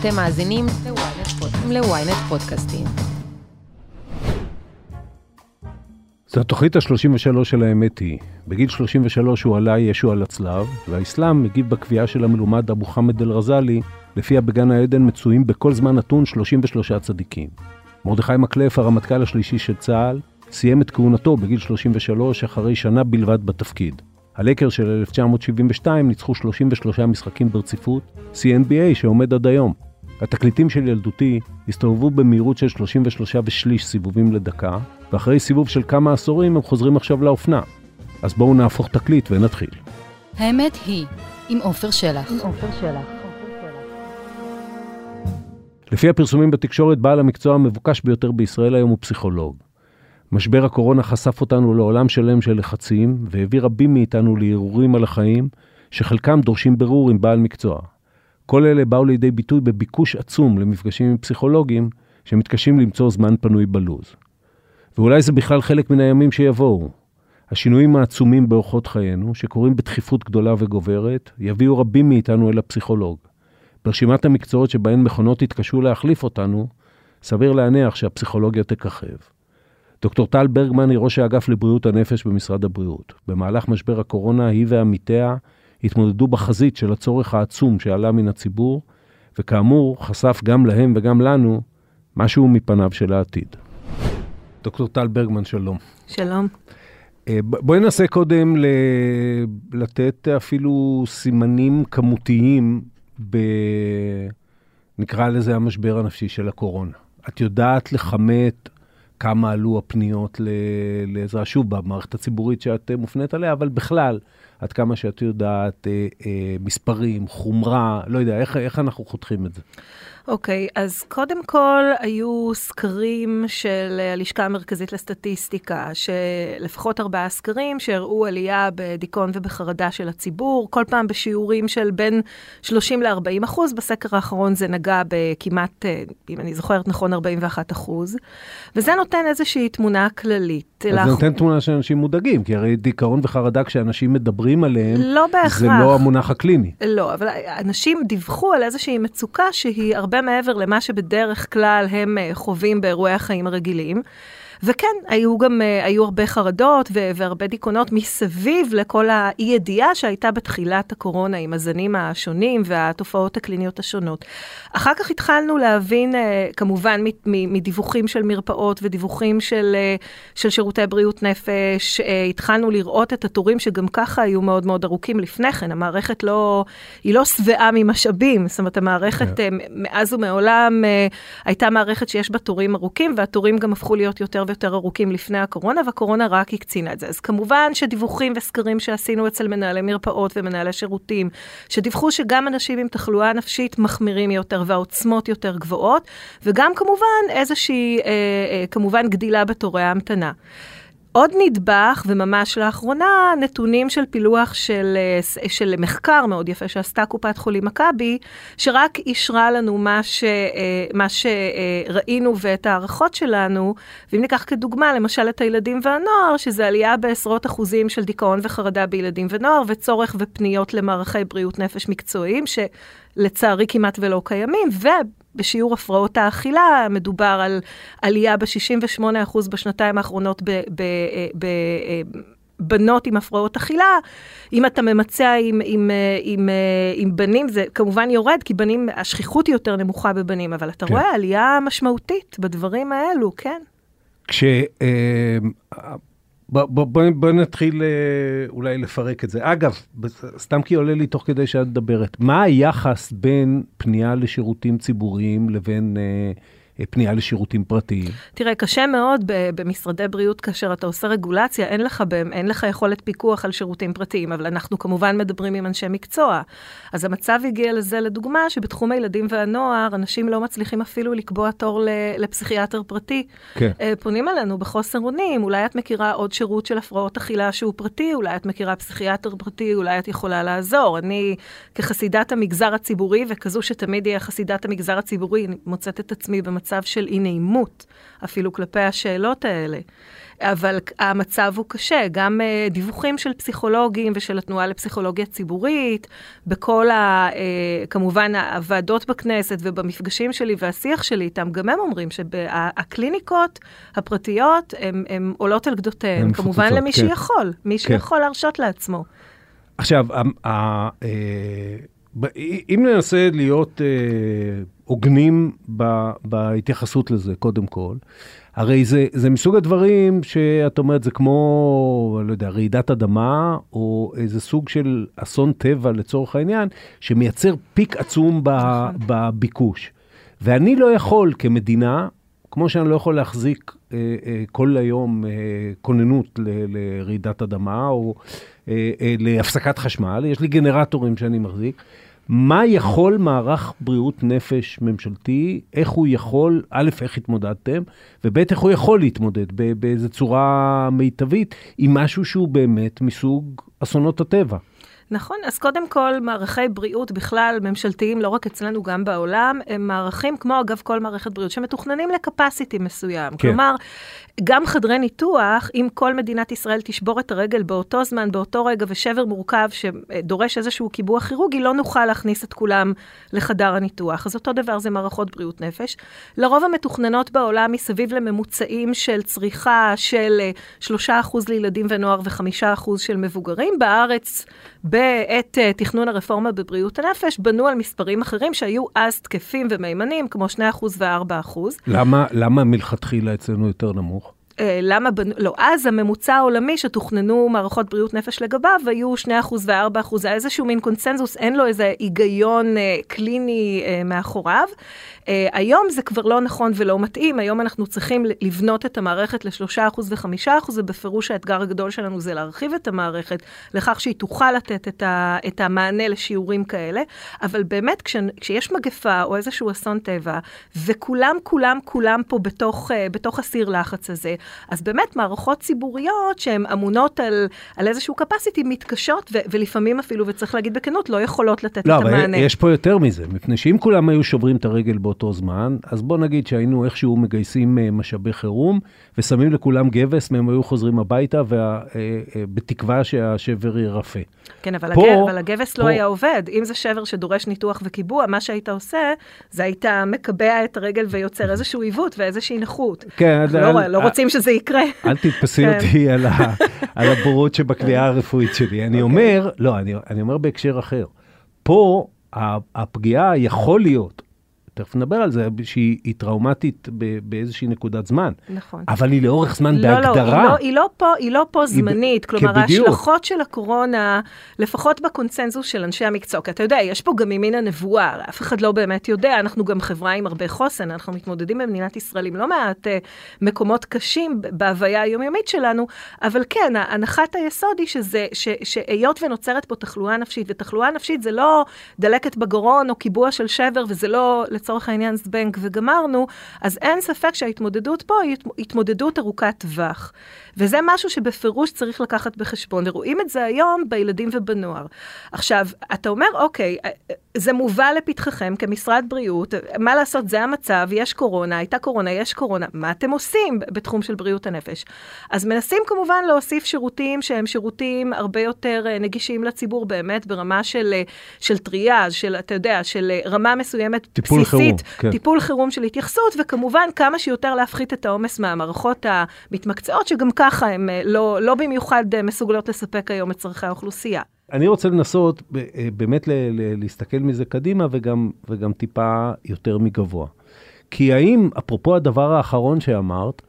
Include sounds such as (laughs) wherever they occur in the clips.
אתם מאזינים ל-ynet פודקאסטים. זו התוכנית ה-33 של האמת היא. בגיל 33 הוא עלה ישו על הצלב, והאסלאם מגיב בקביעה של המלומד אבו חמד אל-רזאלי, לפיה בגן העדן מצויים בכל זמן נתון 33 צדיקים. מרדכי מקלף, הרמטכ"ל השלישי של צה"ל, סיים את כהונתו בגיל 33 אחרי שנה בלבד בתפקיד. הלקר של 1972 ניצחו 33 משחקים ברציפות, CNBA שעומד עד היום. התקליטים של ילדותי הסתובבו במהירות של 33 ושליש סיבובים לדקה, ואחרי סיבוב של כמה עשורים הם חוזרים עכשיו לאופנה. אז בואו נהפוך תקליט ונתחיל. האמת היא, עם עופר שלח. לפי הפרסומים בתקשורת, בעל המקצוע המבוקש ביותר בישראל היום הוא פסיכולוג. משבר הקורונה חשף אותנו לעולם שלם של לחצים, והביא רבים מאיתנו להרהורים על החיים, שחלקם דורשים ברור עם בעל מקצוע. כל אלה באו לידי ביטוי בביקוש עצום למפגשים עם פסיכולוגים, שמתקשים למצוא זמן פנוי בלוז. ואולי זה בכלל חלק מן הימים שיבואו. השינויים העצומים באורחות חיינו, שקורים בדחיפות גדולה וגוברת, יביאו רבים מאיתנו אל הפסיכולוג. ברשימת המקצועות שבהן מכונות יתקשו להחליף אותנו, סביר להניח שהפסיכולוגיה תככב. דוקטור טל ברגמן היא ראש האגף לבריאות הנפש במשרד הבריאות. במהלך משבר הקורונה היא ועמיתיה התמודדו בחזית של הצורך העצום שעלה מן הציבור, וכאמור חשף גם להם וגם לנו משהו מפניו של העתיד. דוקטור טל ברגמן, שלום. שלום. אה, בואי ננסה קודם ל... לתת אפילו סימנים כמותיים ב... נקרא לזה המשבר הנפשי של הקורונה. את יודעת לכמת כמה עלו הפניות לעזרה, שוב, במערכת הציבורית שאת מופנית עליה, אבל בכלל, עד כמה שאת יודעת, אה, אה, מספרים, חומרה, לא יודע, איך, איך אנחנו חותכים את זה? אוקיי, okay, אז קודם כל היו סקרים של הלשכה המרכזית לסטטיסטיקה, שלפחות ארבעה סקרים שהראו עלייה בדיכאון ובחרדה של הציבור, כל פעם בשיעורים של בין 30 ל-40 אחוז, בסקר האחרון זה נגע בכמעט, אה, אם אני זוכרת נכון, 41 אחוז, וזה נותן איזושהי תמונה כללית. אז זה נותן תמונה של אנשים מודאגים, כי הרי דיכאון וחרדה כשאנשים מדברים עליהם, לא בהכרח. זה לא המונח הקליני. לא, אבל אנשים דיווחו על איזושהי מצוקה שהיא הרבה מעבר למה שבדרך כלל הם אה, חווים באירועי החיים הרגילים. וכן, היו גם, אה, היו הרבה חרדות והרבה דיכאונות מסביב לכל האי-ידיעה שהייתה בתחילת הקורונה עם הזנים השונים והתופעות הקליניות השונות. אחר כך התחלנו להבין, אה, כמובן מדיווחים של מרפאות ודיווחים של, אה, של שירותי בריאות נפש, התחלנו לראות את התורים שגם ככה היו מאוד מאוד ארוכים לפני כן. המערכת לא, היא לא שבעה ממשאבים, זאת אומרת, המערכת yeah. כן. מאז ומעולם הייתה מערכת שיש בה תורים ארוכים, והתורים גם הפכו להיות יותר ויותר ארוכים לפני הקורונה, והקורונה רק הקצינה את זה. אז כמובן שדיווחים וסקרים שעשינו אצל מנהלי מרפאות ומנהלי שירותים, שדיווחו שגם אנשים עם תחלואה נפשית מחמירים יותר והעוצמות יותר גבוהות, וגם כמובן איזושהי, אה, אה, כמובן גדילה בתורי ההמתנה. עוד נדבך, וממש לאחרונה, נתונים של פילוח של, אה, של מחקר מאוד יפה שעשתה קופת חולים מכבי, שרק אישרה לנו מה, ש, אה, מה שראינו ואת ההערכות שלנו, ואם ניקח כדוגמה, למשל את הילדים והנוער, שזה עלייה בעשרות אחוזים של דיכאון וחרדה בילדים ונוער, וצורך ופניות למערכי בריאות נפש מקצועיים, שלצערי כמעט ולא קיימים, ו... בשיעור הפרעות האכילה, מדובר על עלייה ב-68% בשנתיים האחרונות ב... ב, ב בנות עם הפרעות אכילה, אם אתה ממצע עם, עם, עם, עם בנים, זה כמובן יורד, כי בנים, השכיחות היא יותר נמוכה בבנים, אבל אתה כן. רואה עלייה משמעותית בדברים האלו, כן. כש... בוא, בוא, בוא, בוא נתחיל אה, אולי לפרק את זה. אגב, סתם כי עולה לי תוך כדי שאת מדברת, מה היחס בין פנייה לשירותים ציבוריים לבין אה, פנייה לשירותים פרטיים? תראה, קשה מאוד במשרדי בריאות כאשר אתה עושה רגולציה, אין לך, אין לך יכולת פיקוח על שירותים פרטיים, אבל אנחנו כמובן מדברים עם אנשי מקצוע. אז המצב הגיע לזה, לדוגמה, שבתחום הילדים והנוער, אנשים לא מצליחים אפילו לקבוע תור לפסיכיאטר פרטי. כן. אה, פונים אלינו בחוסר אונים, אולי את מכירה עוד שירות של הפרעות אכילה שהוא פרטי, אולי את מכירה פסיכיאטר פרטי, אולי את יכולה לעזור. אני, כחסידת המגזר הציבורי, וכזו שתמיד יהיה חסידת המגזר הציבורי, מוצאת את עצמי במצב... מצב של אי נעימות, אפילו כלפי השאלות האלה. אבל המצב הוא קשה, גם uh, דיווחים של פסיכולוגים ושל התנועה לפסיכולוגיה ציבורית, בכל ה... Uh, כמובן הוועדות בכנסת ובמפגשים שלי והשיח שלי איתם, גם הם אומרים שהקליניקות הפרטיות הן עולות על גדותיהן, כמובן מפוצות, למי כן. שיכול, מי כן. שיכול להרשות לעצמו. עכשיו, אה, אם ננסה להיות הוגנים בהתייחסות לזה, קודם כל, הרי זה, זה מסוג הדברים שאת אומרת, זה כמו, לא יודע, רעידת אדמה, או איזה סוג של אסון טבע לצורך העניין, שמייצר פיק עצום ב, נכון. בביקוש. ואני לא יכול כמדינה, כמו שאני לא יכול להחזיק אה, אה, כל היום אה, כוננות ל, לרעידת אדמה, או אה, אה, להפסקת חשמל, יש לי גנרטורים שאני מחזיק. מה יכול מערך בריאות נפש ממשלתי, איך הוא יכול, א', איך התמודדתם, וב', איך הוא יכול להתמודד באיזו צורה מיטבית עם משהו שהוא באמת מסוג אסונות הטבע. נכון, אז קודם כל, מערכי בריאות בכלל, ממשלתיים, לא רק אצלנו, גם בעולם, הם מערכים, כמו אגב כל מערכת בריאות, שמתוכננים לקפסיטי מסוים. כן. כלומר, גם חדרי ניתוח, אם כל מדינת ישראל תשבור את הרגל באותו זמן, באותו רגע, ושבר מורכב שדורש איזשהו קיבוע כירורגי, לא נוכל להכניס את כולם לחדר הניתוח. אז אותו דבר זה מערכות בריאות נפש. לרוב המתוכננות בעולם מסביב לממוצעים של צריכה של 3% אה, לילדים ונוער ו-5% של מבוגרים. בארץ, בעת uh, תכנון הרפורמה בבריאות הנפש, בנו על מספרים אחרים שהיו אז תקפים ומהימנים, כמו 2% ו-4%. למה, למה מלכתחילה אצלנו יותר נמוך? Uh, למה, בנ... לא, אז הממוצע העולמי שתוכננו מערכות בריאות נפש לגביו היו 2% ו-4%, זה היה איזשהו מין קונסנזוס, אין לו איזה היגיון uh, קליני uh, מאחוריו. Uh, היום זה כבר לא נכון ולא מתאים, היום אנחנו צריכים לבנות את המערכת ל-3% ו-5%, ובפירוש האתגר הגדול שלנו זה להרחיב את המערכת לכך שהיא תוכל לתת את, ה, את המענה לשיעורים כאלה, אבל באמת כש, כשיש מגפה או איזשהו אסון טבע, וכולם, כולם, כולם פה בתוך, uh, בתוך הסיר לחץ הזה, אז באמת מערכות ציבוריות שהן אמונות על, על איזשהו capacity מתקשות, ו, ולפעמים אפילו, וצריך להגיד בכנות, לא יכולות לתת לא, את המענה. לא, אבל יש פה יותר מזה, מפני שאם כולם היו שוברים את הרגל באותו... באותו זמן, אז בוא נגיד שהיינו איכשהו מגייסים אה, משאבי חירום, ושמים לכולם גבס, והם היו חוזרים הביתה, ובתקווה אה, אה, שהשבר ירפא. כן, אבל, פה, הגב, אבל הגבס לא פה... לא היה עובד. אם זה שבר שדורש ניתוח וקיבוע, מה שהיית עושה, זה היית מקבע את הרגל ויוצר איזשהו עיוות ואיזושהי נכות. כן. לא, על, לא רוצים שזה יקרה. אל תתפסי כן. אותי על, ה, על הבורות שבקביעה הרפואית שלי. אני okay. אוקיי. אומר, לא, אני, אני אומר בהקשר אחר. פה הפגיעה יכול להיות תכף נדבר על זה, שהיא טראומטית באיזושהי נקודת זמן. נכון. אבל היא לאורך זמן לא, לא בהגדרה. לא, לא, היא לא פה, היא לא פה זמנית. היא, כלומר, ההשלכות של הקורונה, לפחות בקונצנזוס של אנשי המקצוע, כי אתה יודע, יש פה גם ממין הנבואה, אף אחד לא באמת יודע, אנחנו גם חברה עם הרבה חוסן, אנחנו מתמודדים במדינת ישראל עם לא מעט uh, מקומות קשים בהוויה היומיומית שלנו, אבל כן, הנחת היסוד היא שזה, ש, שהיות ונוצרת פה תחלואה נפשית, ותחלואה נפשית זה לא דלקת בגרון או קיבוע של שבר, וזה לא... לצורך העניין זבנג וגמרנו, אז אין ספק שההתמודדות פה היא התמודדות ארוכת טווח. וזה משהו שבפירוש צריך לקחת בחשבון. ורואים את זה היום בילדים ובנוער. עכשיו, אתה אומר, אוקיי, זה מובא לפתחכם כמשרד בריאות, מה לעשות, זה המצב, יש קורונה, הייתה קורונה, יש קורונה, מה אתם עושים בתחום של בריאות הנפש? אז מנסים כמובן להוסיף שירותים שהם שירותים הרבה יותר אה, נגישים לציבור, באמת ברמה של, אה, של טריאז, של, אתה יודע, של אה, רמה מסוימת טיפול בסיסית, חירום, כן. טיפול חירום של התייחסות, וכמובן כמה שיותר להפחית את העומס מהמערכות המתמקצעות, שגם ככה הן לא, לא במיוחד מסוגלות לספק היום את צורכי האוכלוסייה. אני רוצה לנסות אה, באמת להסתכל מזה קדימה וגם, וגם טיפה יותר מגבוה. כי האם, אפרופו הדבר האחרון שאמרת,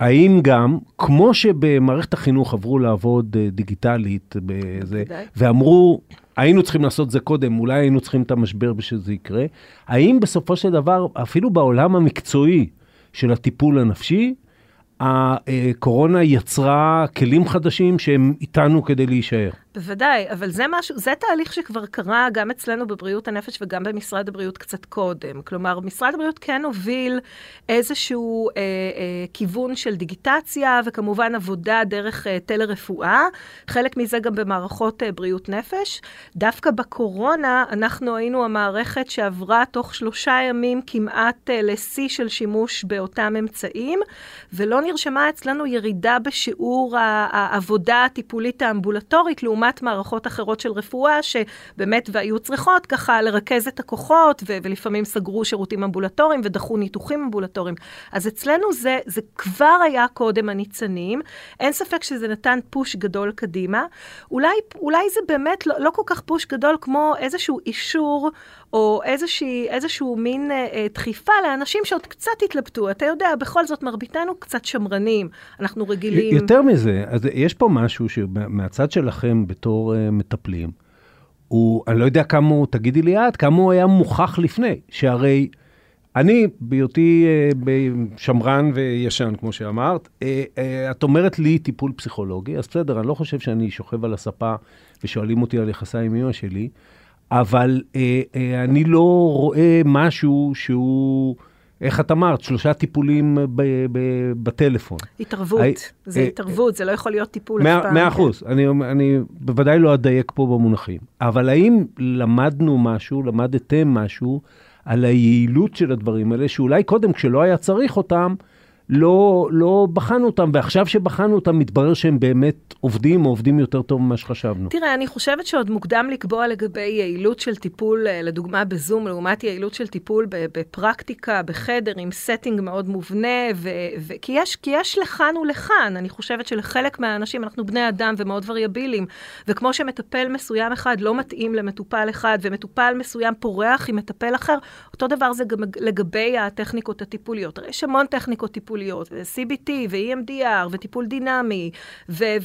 האם גם, כמו שבמערכת החינוך עברו לעבוד אה, דיגיטלית בזה, ואמרו, היינו צריכים לעשות זה קודם, אולי היינו צריכים את המשבר בשביל זה יקרה, האם בסופו של דבר, אפילו בעולם המקצועי של הטיפול הנפשי, הקורונה יצרה כלים חדשים שהם איתנו כדי להישאר. בוודאי, אבל זה משהו, זה תהליך שכבר קרה גם אצלנו בבריאות הנפש וגם במשרד הבריאות קצת קודם. כלומר, משרד הבריאות כן הוביל איזשהו אה, אה, כיוון של דיגיטציה, וכמובן עבודה דרך אה, טלרפואה, חלק מזה גם במערכות אה, בריאות נפש. דווקא בקורונה, אנחנו היינו המערכת שעברה תוך שלושה ימים כמעט אה, לשיא של שימוש באותם אמצעים, ולא נרשמה אצלנו ירידה בשיעור העבודה הטיפולית האמבולטורית, לעומת... לעומת מערכות אחרות של רפואה, שבאמת והיו צריכות ככה לרכז את הכוחות, ו- ולפעמים סגרו שירותים אמבולטוריים ודחו ניתוחים אמבולטוריים. אז אצלנו זה, זה כבר היה קודם הניצנים, אין ספק שזה נתן פוש גדול קדימה. אולי, אולי זה באמת לא, לא כל כך פוש גדול כמו איזשהו אישור או איזושהי, איזשהו מין אה, אה, דחיפה לאנשים שעוד קצת התלבטו. אתה יודע, בכל זאת מרביתנו קצת שמרנים, אנחנו רגילים. יותר מזה, אז יש פה משהו שמהצד שלכם בתור אה, מטפלים, הוא, אני לא יודע כמה הוא, תגידי לי את, כמה הוא היה מוכח לפני, שהרי... אני, בהיותי אה, שמרן וישן, כמו שאמרת, אה, את אומרת לי טיפול פסיכולוגי, אז בסדר, אני לא חושב שאני שוכב על הספה ושואלים אותי על יחסה עם אמא שלי, אבל אה, אה, אני לא רואה משהו שהוא, איך את אמרת, שלושה טיפולים ב, ב, בטלפון. התערבות, I, זה אה, התערבות, זה לא יכול להיות טיפול אף פעם. מאה אחוז. אני, אני בוודאי לא אדייק פה במונחים, אבל האם למדנו משהו, למדתם משהו על היעילות של הדברים האלה, שאולי קודם, כשלא היה צריך אותם, לא, לא בחנו אותם, ועכשיו שבחנו אותם, מתברר שהם באמת עובדים, או עובדים יותר טוב ממה שחשבנו. תראה, אני חושבת שעוד מוקדם לקבוע לגבי יעילות של טיפול, אה, לדוגמה בזום, לעומת יעילות של טיפול בפרקטיקה, בחדר, עם setting מאוד מובנה, ו, ו, כי, יש, כי יש לכאן ולכאן. אני חושבת שלחלק מהאנשים, אנחנו בני אדם ומאוד וריאבילים, וכמו שמטפל מסוים אחד לא מתאים למטופל אחד, ומטופל מסוים פורח עם מטפל אחר, אותו דבר זה גם לגבי הטכניקות הטיפוליות. הרי יש המון טכניקות טיפוליות. טיפוליות, CBT ו-EMDR וטיפול דינמי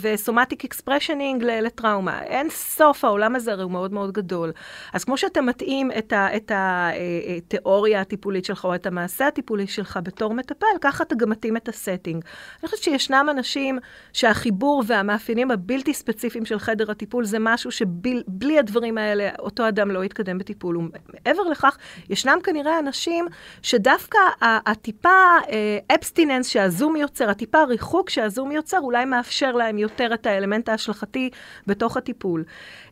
ו somatic experiencing לטראומה. אין סוף, העולם הזה הרי הוא מאוד מאוד גדול. אז כמו שאתה מתאים את התיאוריה אה, אה, הטיפולית שלך או את המעשה הטיפולי שלך בתור מטפל, ככה אתה גם מתאים את ה setting. אני חושבת שישנם אנשים שהחיבור והמאפיינים הבלתי ספציפיים של חדר הטיפול זה משהו שבלי הדברים האלה אותו אדם לא יתקדם בטיפול. ומעבר לכך, ישנם כנראה אנשים שדווקא הטיפה abstin, ה abstinence שהזום יוצר, הטיפה ריחוק שהזום יוצר, אולי מאפשר להם יותר את האלמנט ההשלכתי בתוך הטיפול.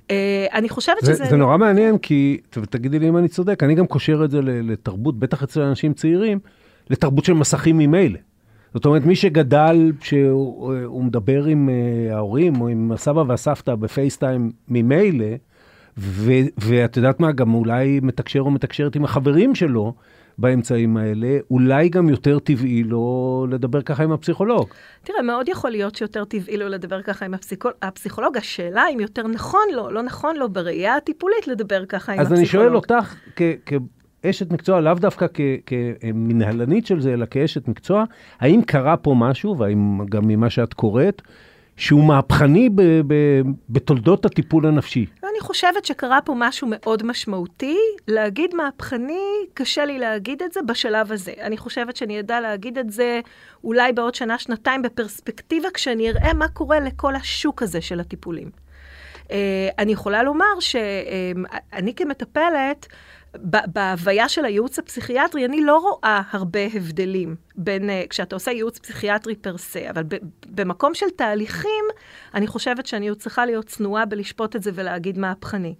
Uh, אני חושבת זה, שזה... זה נורא מעניין, כי, תגידי לי אם אני צודק, אני גם קושר את זה לתרבות, בטח אצל אנשים צעירים, לתרבות של מסכים ממילא. זאת אומרת, מי שגדל, שהוא מדבר עם uh, ההורים או עם הסבא והסבתא ב FaceTime ממילא, ואת יודעת מה, גם אולי מתקשר או מתקשרת עם החברים שלו, באמצעים האלה, אולי גם יותר טבעי לו לדבר ככה עם הפסיכולוג. תראה, מאוד יכול להיות שיותר טבעי לו לדבר ככה עם הפסיכול... הפסיכולוג. השאלה אם יותר נכון לו, לא נכון לו בראייה הטיפולית לדבר ככה עם הפסיכולוג. אז אני שואל אותך. כאשת מקצוע, לאו דווקא כמנהלנית של זה, אלא כאשת מקצוע, האם קרה פה משהו, והאם גם ממה שאת קוראת, שהוא מהפכני ב, ב, בתולדות הטיפול הנפשי. אני חושבת שקרה פה משהו מאוד משמעותי. להגיד מהפכני, קשה לי להגיד את זה בשלב הזה. אני חושבת שאני אדע להגיד את זה אולי בעוד שנה, שנתיים, בפרספקטיבה, כשאני אראה מה קורה לכל השוק הזה של הטיפולים. Uh, אני יכולה לומר שאני כמטפלת, בהוויה של הייעוץ הפסיכיאטרי, אני לא רואה הרבה הבדלים בין, uh, כשאתה עושה ייעוץ פסיכיאטרי פר סה, אבל במקום של תהליכים, אני חושבת שאני עוד צריכה להיות צנועה בלשפוט את זה ולהגיד מהפכני.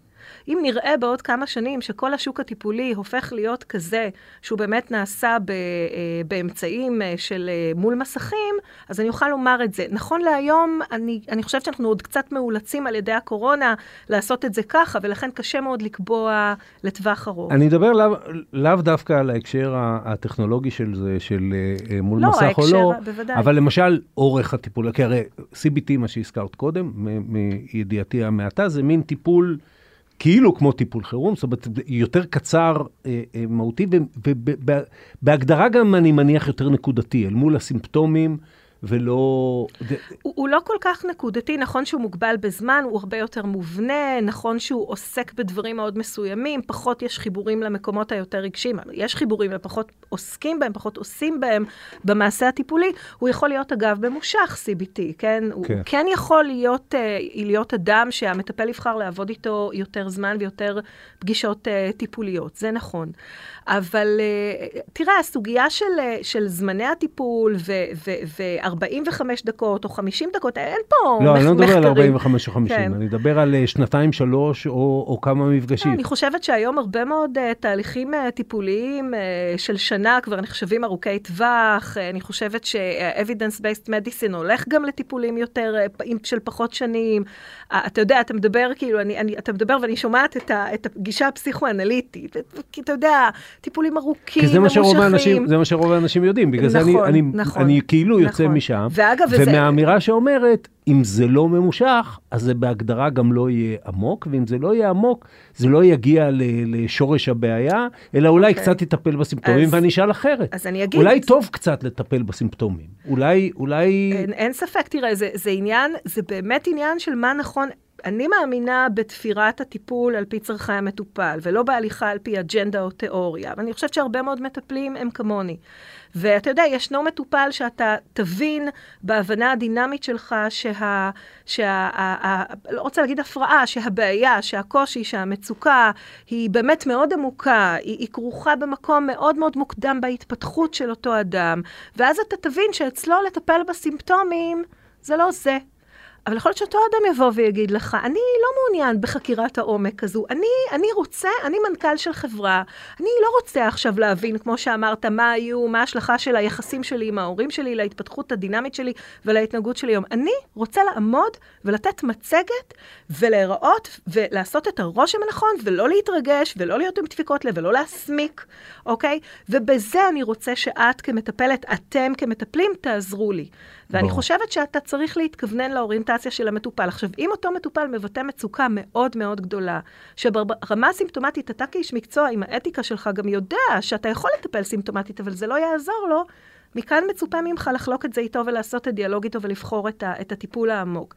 אם נראה בעוד כמה שנים שכל השוק הטיפולי הופך להיות כזה, שהוא באמת נעשה ב, אה, באמצעים אה, של אה, מול מסכים, אז אני אוכל לומר את זה. נכון להיום, אני, אני חושבת שאנחנו עוד קצת מאולצים על ידי הקורונה לעשות את זה ככה, ולכן קשה מאוד לקבוע לטווח ארוך. אני אדבר לאו לא דווקא על ההקשר הטכנולוגי של זה, של מול לא, מסך ההקשר, או לא, בוודאי. אבל למשל, אורך הטיפול, כי הרי CBT, מה שהזכרת קודם, מידיעתי המעטה, זה מין טיפול... כאילו כמו טיפול חירום, זאת אומרת, יותר קצר, אה, אה, מהותי, ובהגדרה גם, אני מניח, יותר נקודתי, אל מול הסימפטומים ולא... הוא, הוא לא כל כך נקודתי, נכון שהוא מוגבל בזמן, הוא הרבה יותר מובנה, נכון שהוא עוסק בדברים מאוד מסוימים, פחות יש חיבורים למקומות היותר רגשיים, יש חיבורים ופחות עוסקים בהם, פחות עושים בהם במעשה הטיפולי. הוא יכול להיות, אגב, ממושך CBT, כן? כן. הוא כן יכול להיות, uh, להיות אדם שהמטפל יבחר לעבוד איתו יותר זמן ויותר פגישות uh, טיפוליות, זה נכון. אבל uh, תראה, הסוגיה של, uh, של זמני הטיפול ו-45 דקות או 50 דקות, אין פה לא, מחקרים. לא, אני לא מדבר על 45 או 50, כן. אני מדבר על uh, שנתיים, שלוש או, או כמה מפגשים. אני חושבת שהיום הרבה מאוד תהליכים טיפוליים של שנה כבר נחשבים ארוכי טווח. אני חושבת ש-evidence-based medicine הולך גם לטיפולים יותר, של פחות שנים. אתה יודע, אתה מדבר כאילו, אני, אני, אתה מדבר ואני שומעת את, ה, את הגישה הפסיכואנליטית. כי אתה יודע, טיפולים ארוכים, כי זה מה שרוב האנשים, זה מה שרוב האנשים יודעים, בגלל נכון, זה אני, אני, נכון, אני כאילו נכון. יוצא משם, ואגב, ומהאמירה וזה... שאומרת, אם זה לא ממושך, אז זה בהגדרה גם לא יהיה עמוק, ואם זה לא יהיה עמוק, זה לא יגיע לשורש הבעיה, אלא אולי okay. אוקיי. קצת יטפל בסימפטומים, אז, ואני אשאל אחרת. אז אני אגיד... אולי טוב קצת לטפל בסימפטומים. אולי, אולי... אין, אין ספק, תראה, זה, זה עניין, זה באמת עניין של מה נכון. אני מאמינה בתפירת הטיפול על פי צורכי המטופל, ולא בהליכה על פי אג'נדה או תיאוריה. ואני חושבת שהרבה מאוד מטפלים הם כמוני. ואתה יודע, ישנו מטופל שאתה תבין בהבנה הדינמית שלך שה... שה ה, ה, לא רוצה להגיד הפרעה, שהבעיה, שהקושי, שהמצוקה היא באמת מאוד עמוקה, היא, היא כרוכה במקום מאוד מאוד מוקדם בהתפתחות של אותו אדם, ואז אתה תבין שאצלו לטפל בסימפטומים זה לא זה. אבל יכול להיות שאותו אדם יבוא ויגיד לך, אני לא מעוניין בחקירת העומק הזו, אני, אני רוצה, אני מנכ"ל של חברה, אני לא רוצה עכשיו להבין, כמו שאמרת, מה היו, מה ההשלכה של היחסים שלי עם ההורים שלי, להתפתחות הדינמית שלי ולהתנהגות שלי היום. אני רוצה לעמוד ולתת מצגת ולהיראות ולעשות את הרושם הנכון ולא להתרגש ולא להיות עם דפיקות לב ולא להסמיק, אוקיי? ובזה אני רוצה שאת כמטפלת, אתם כמטפלים, תעזרו לי. ואני חושבת שאתה צריך להתכוונן לאוריינטציה של המטופל. עכשיו, אם אותו מטופל מבטא מצוקה מאוד מאוד גדולה, שברמה הסימפטומטית אתה כאיש מקצוע עם האתיקה שלך גם יודע שאתה יכול לטפל סימפטומטית, אבל זה לא יעזור לו, מכאן מצופה ממך לחלוק את זה איתו ולעשות את דיאלוג איתו ולבחור את, ה, את הטיפול העמוק.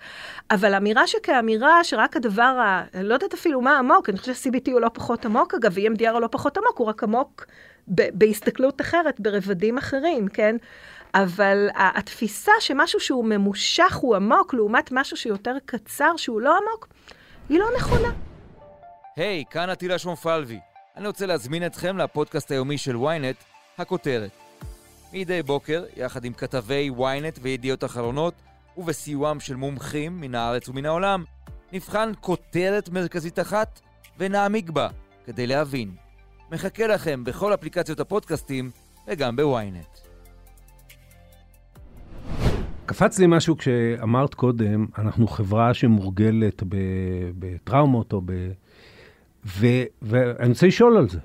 אבל אמירה שכאמירה שרק הדבר, ה, לא יודעת אפילו מה עמוק, אני חושבת ש-CBT הוא לא פחות עמוק, אגב, EMDR הוא לא פחות עמוק, הוא רק עמוק ב- בהסתכלות אחרת, ברבדים אחרים, כן? אבל התפיסה שמשהו שהוא ממושך הוא עמוק, לעומת משהו שיותר קצר שהוא לא עמוק, היא לא נכונה. היי, hey, כאן עטילה שומפלבי. אני רוצה להזמין אתכם לפודקאסט היומי של ynet, הכותרת. מדי בוקר, יחד עם כתבי ynet וידיעות אחרונות, ובסיועם של מומחים מן הארץ ומן העולם, נבחן כותרת מרכזית אחת ונעמיק בה כדי להבין. מחכה לכם בכל אפליקציות הפודקאסטים וגם בוויינט. קפץ לי משהו כשאמרת קודם, אנחנו חברה שמורגלת בטראומות או ב... ו, ואני רוצה לשאול על זה.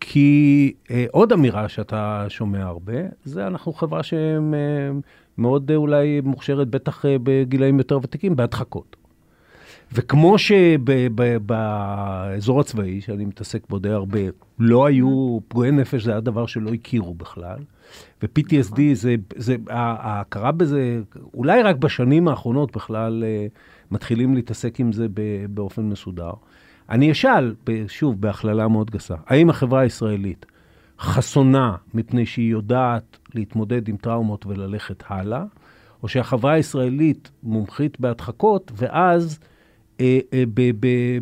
כי אה, עוד אמירה שאתה שומע הרבה, זה אנחנו חברה שמאוד אה, אולי מוכשרת, בטח אה, בגילאים יותר ותיקים, בהדחקות. וכמו שבאזור הצבאי, שאני מתעסק בו די הרבה, לא היו פגועי נפש, זה היה דבר שלא הכירו בכלל. ו-PTSD, זה, זה, ההכרה בזה, אולי רק בשנים האחרונות בכלל אה, מתחילים להתעסק עם זה באופן מסודר. אני אשאל, שוב, בהכללה מאוד גסה, האם החברה הישראלית חסונה מפני שהיא יודעת להתמודד עם טראומות וללכת הלאה, או שהחברה הישראלית מומחית בהדחקות, ואז אה, אה,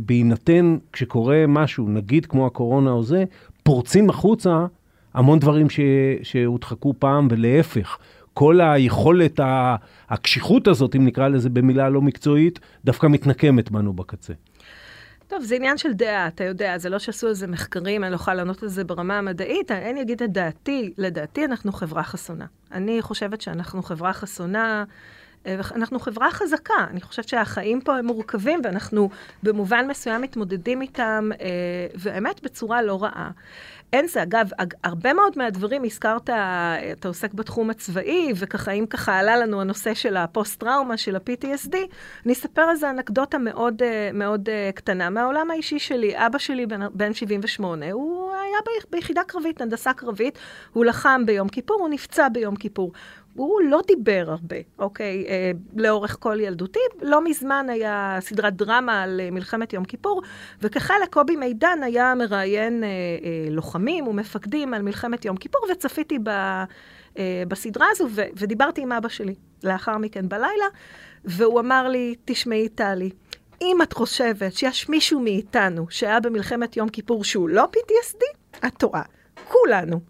בהינתן, כשקורה משהו, נגיד כמו הקורונה או זה, פורצים החוצה המון דברים ש, שהודחקו פעם, ולהפך, כל היכולת, הקשיחות הזאת, אם נקרא לזה במילה לא מקצועית, דווקא מתנקמת בנו בקצה. טוב, זה עניין של דעה, אתה יודע, זה לא שעשו על זה מחקרים, אני לא יכולה לענות על זה ברמה המדעית, אני אגיד את דעתי, לדעתי אנחנו חברה חסונה. אני חושבת שאנחנו חברה חסונה. אה, אנחנו חברה חזקה, אני חושבת שהחיים פה הם מורכבים ואנחנו במובן מסוים מתמודדים איתם, אה, והאמת בצורה לא רעה. אין זה, אגב, הרבה מאוד מהדברים, הזכרת, אתה עוסק בתחום הצבאי, וככה, אם ככה עלה לנו הנושא של הפוסט-טראומה, של ה-PTSD, אני אספר על זה אנקדוטה מאוד, אה, מאוד קטנה מהעולם האישי שלי. אבא שלי, בן, בן 78, הוא היה ביחידה קרבית, הנדסה קרבית, הוא לחם ביום כיפור, הוא נפצע ביום כיפור. הוא לא דיבר הרבה, אוקיי? אה, לאורך כל ילדותי. לא מזמן היה סדרת דרמה על אה, מלחמת יום כיפור, וכחלק קובי מידן היה מראיין אה, אה, לוחמים ומפקדים על מלחמת יום כיפור, וצפיתי ב, אה, בסדרה הזו, ו, ודיברתי עם אבא שלי לאחר מכן בלילה, והוא אמר לי, תשמעי, טלי, אם את חושבת שיש מישהו מאיתנו שהיה במלחמת יום כיפור שהוא לא PTSD, את טועה. כולנו.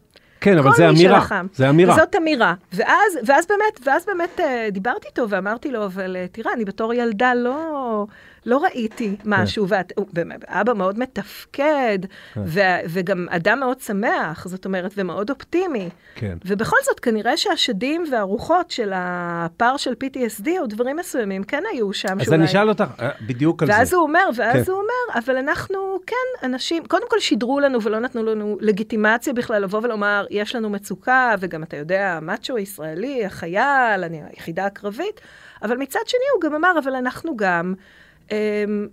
כן, אבל זה אמירה. זה אמירה. זאת אמירה. ואז, ואז באמת, ואז באמת אה, דיברתי איתו ואמרתי לו, אבל אה, תראה, אני בתור ילדה לא, לא ראיתי משהו, כן. ואבא מאוד מתפקד, כן. ו, וגם אדם מאוד שמח, זאת אומרת, ומאוד אופטימי. כן. ובכל זאת, כנראה שהשדים והרוחות של הפער של PTSD או דברים מסוימים כן היו שם. אז שאולי... אני אשאל אותך אה, בדיוק על ואז זה. הוא אומר, ואז כן. הוא אומר, אבל אנחנו, כן, אנשים, קודם כל שידרו לנו ולא נתנו לנו לגיטימציה בכלל לבוא ולומר, יש לנו מצוקה, וגם אתה יודע, מאצ'ו ישראלי, החייל, אני היחידה הקרבית, אבל מצד שני הוא גם אמר, אבל אנחנו גם... אמ,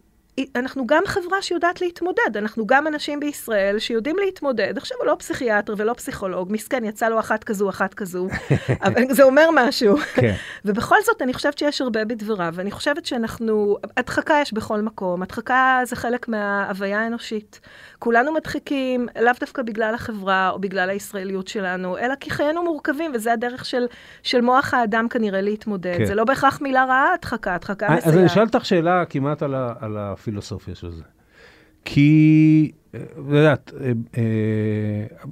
אנחנו גם חברה שיודעת להתמודד, אנחנו גם אנשים בישראל שיודעים להתמודד. עכשיו הוא לא פסיכיאטר ולא פסיכולוג, מסכן, יצא לו אחת כזו, אחת כזו, (laughs) אבל זה אומר משהו. כן. (laughs) ובכל זאת, אני חושבת שיש הרבה בדבריו, ואני חושבת שאנחנו, הדחקה יש בכל מקום, הדחקה זה חלק מההוויה האנושית. כולנו מדחיקים, לאו דווקא בגלל החברה או בגלל הישראליות שלנו, אלא כי חיינו מורכבים, וזה הדרך של, של מוח האדם כנראה להתמודד. כן. זה לא בהכרח מילה רעה, הדחקה, הדחקה מסייעת. אז אני אשאל אותך שאלה כמעט על, ה, על הפילוסופיה של זה. כי, את יודעת, אה, אה,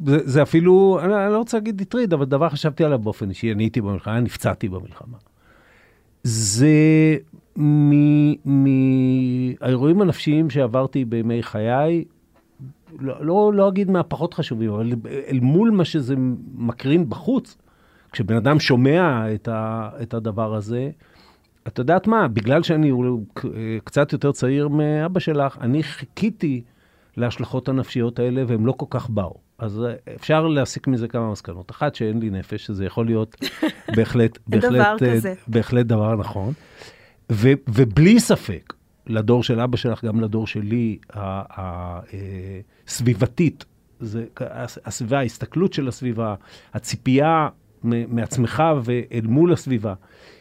זה, זה אפילו, אני, אני לא רוצה להגיד הטריד, אבל דבר חשבתי עליו באופן אישי, אני הייתי במלחמה, נפצעתי במלחמה. זה מהאירועים הנפשיים שעברתי בימי חיי, לא, לא, לא אגיד מהפחות חשובים, אבל אל מול מה שזה מקרין בחוץ, כשבן אדם שומע את, ה, את הדבר הזה, את יודעת מה, בגלל שאני קצת יותר צעיר מאבא שלך, אני חיכיתי להשלכות הנפשיות האלה, והם לא כל כך באו. אז אפשר להסיק מזה כמה מסקנות. אחת, שאין לי נפש, שזה יכול להיות בהחלט, (laughs) בהחלט, דבר כזה. בהחלט דבר נכון. ו, ובלי ספק, לדור של אבא שלך, גם לדור שלי, הסביבתית, זה, הסביבה, ההסתכלות של הסביבה, הציפייה מעצמך ואל מול הסביבה,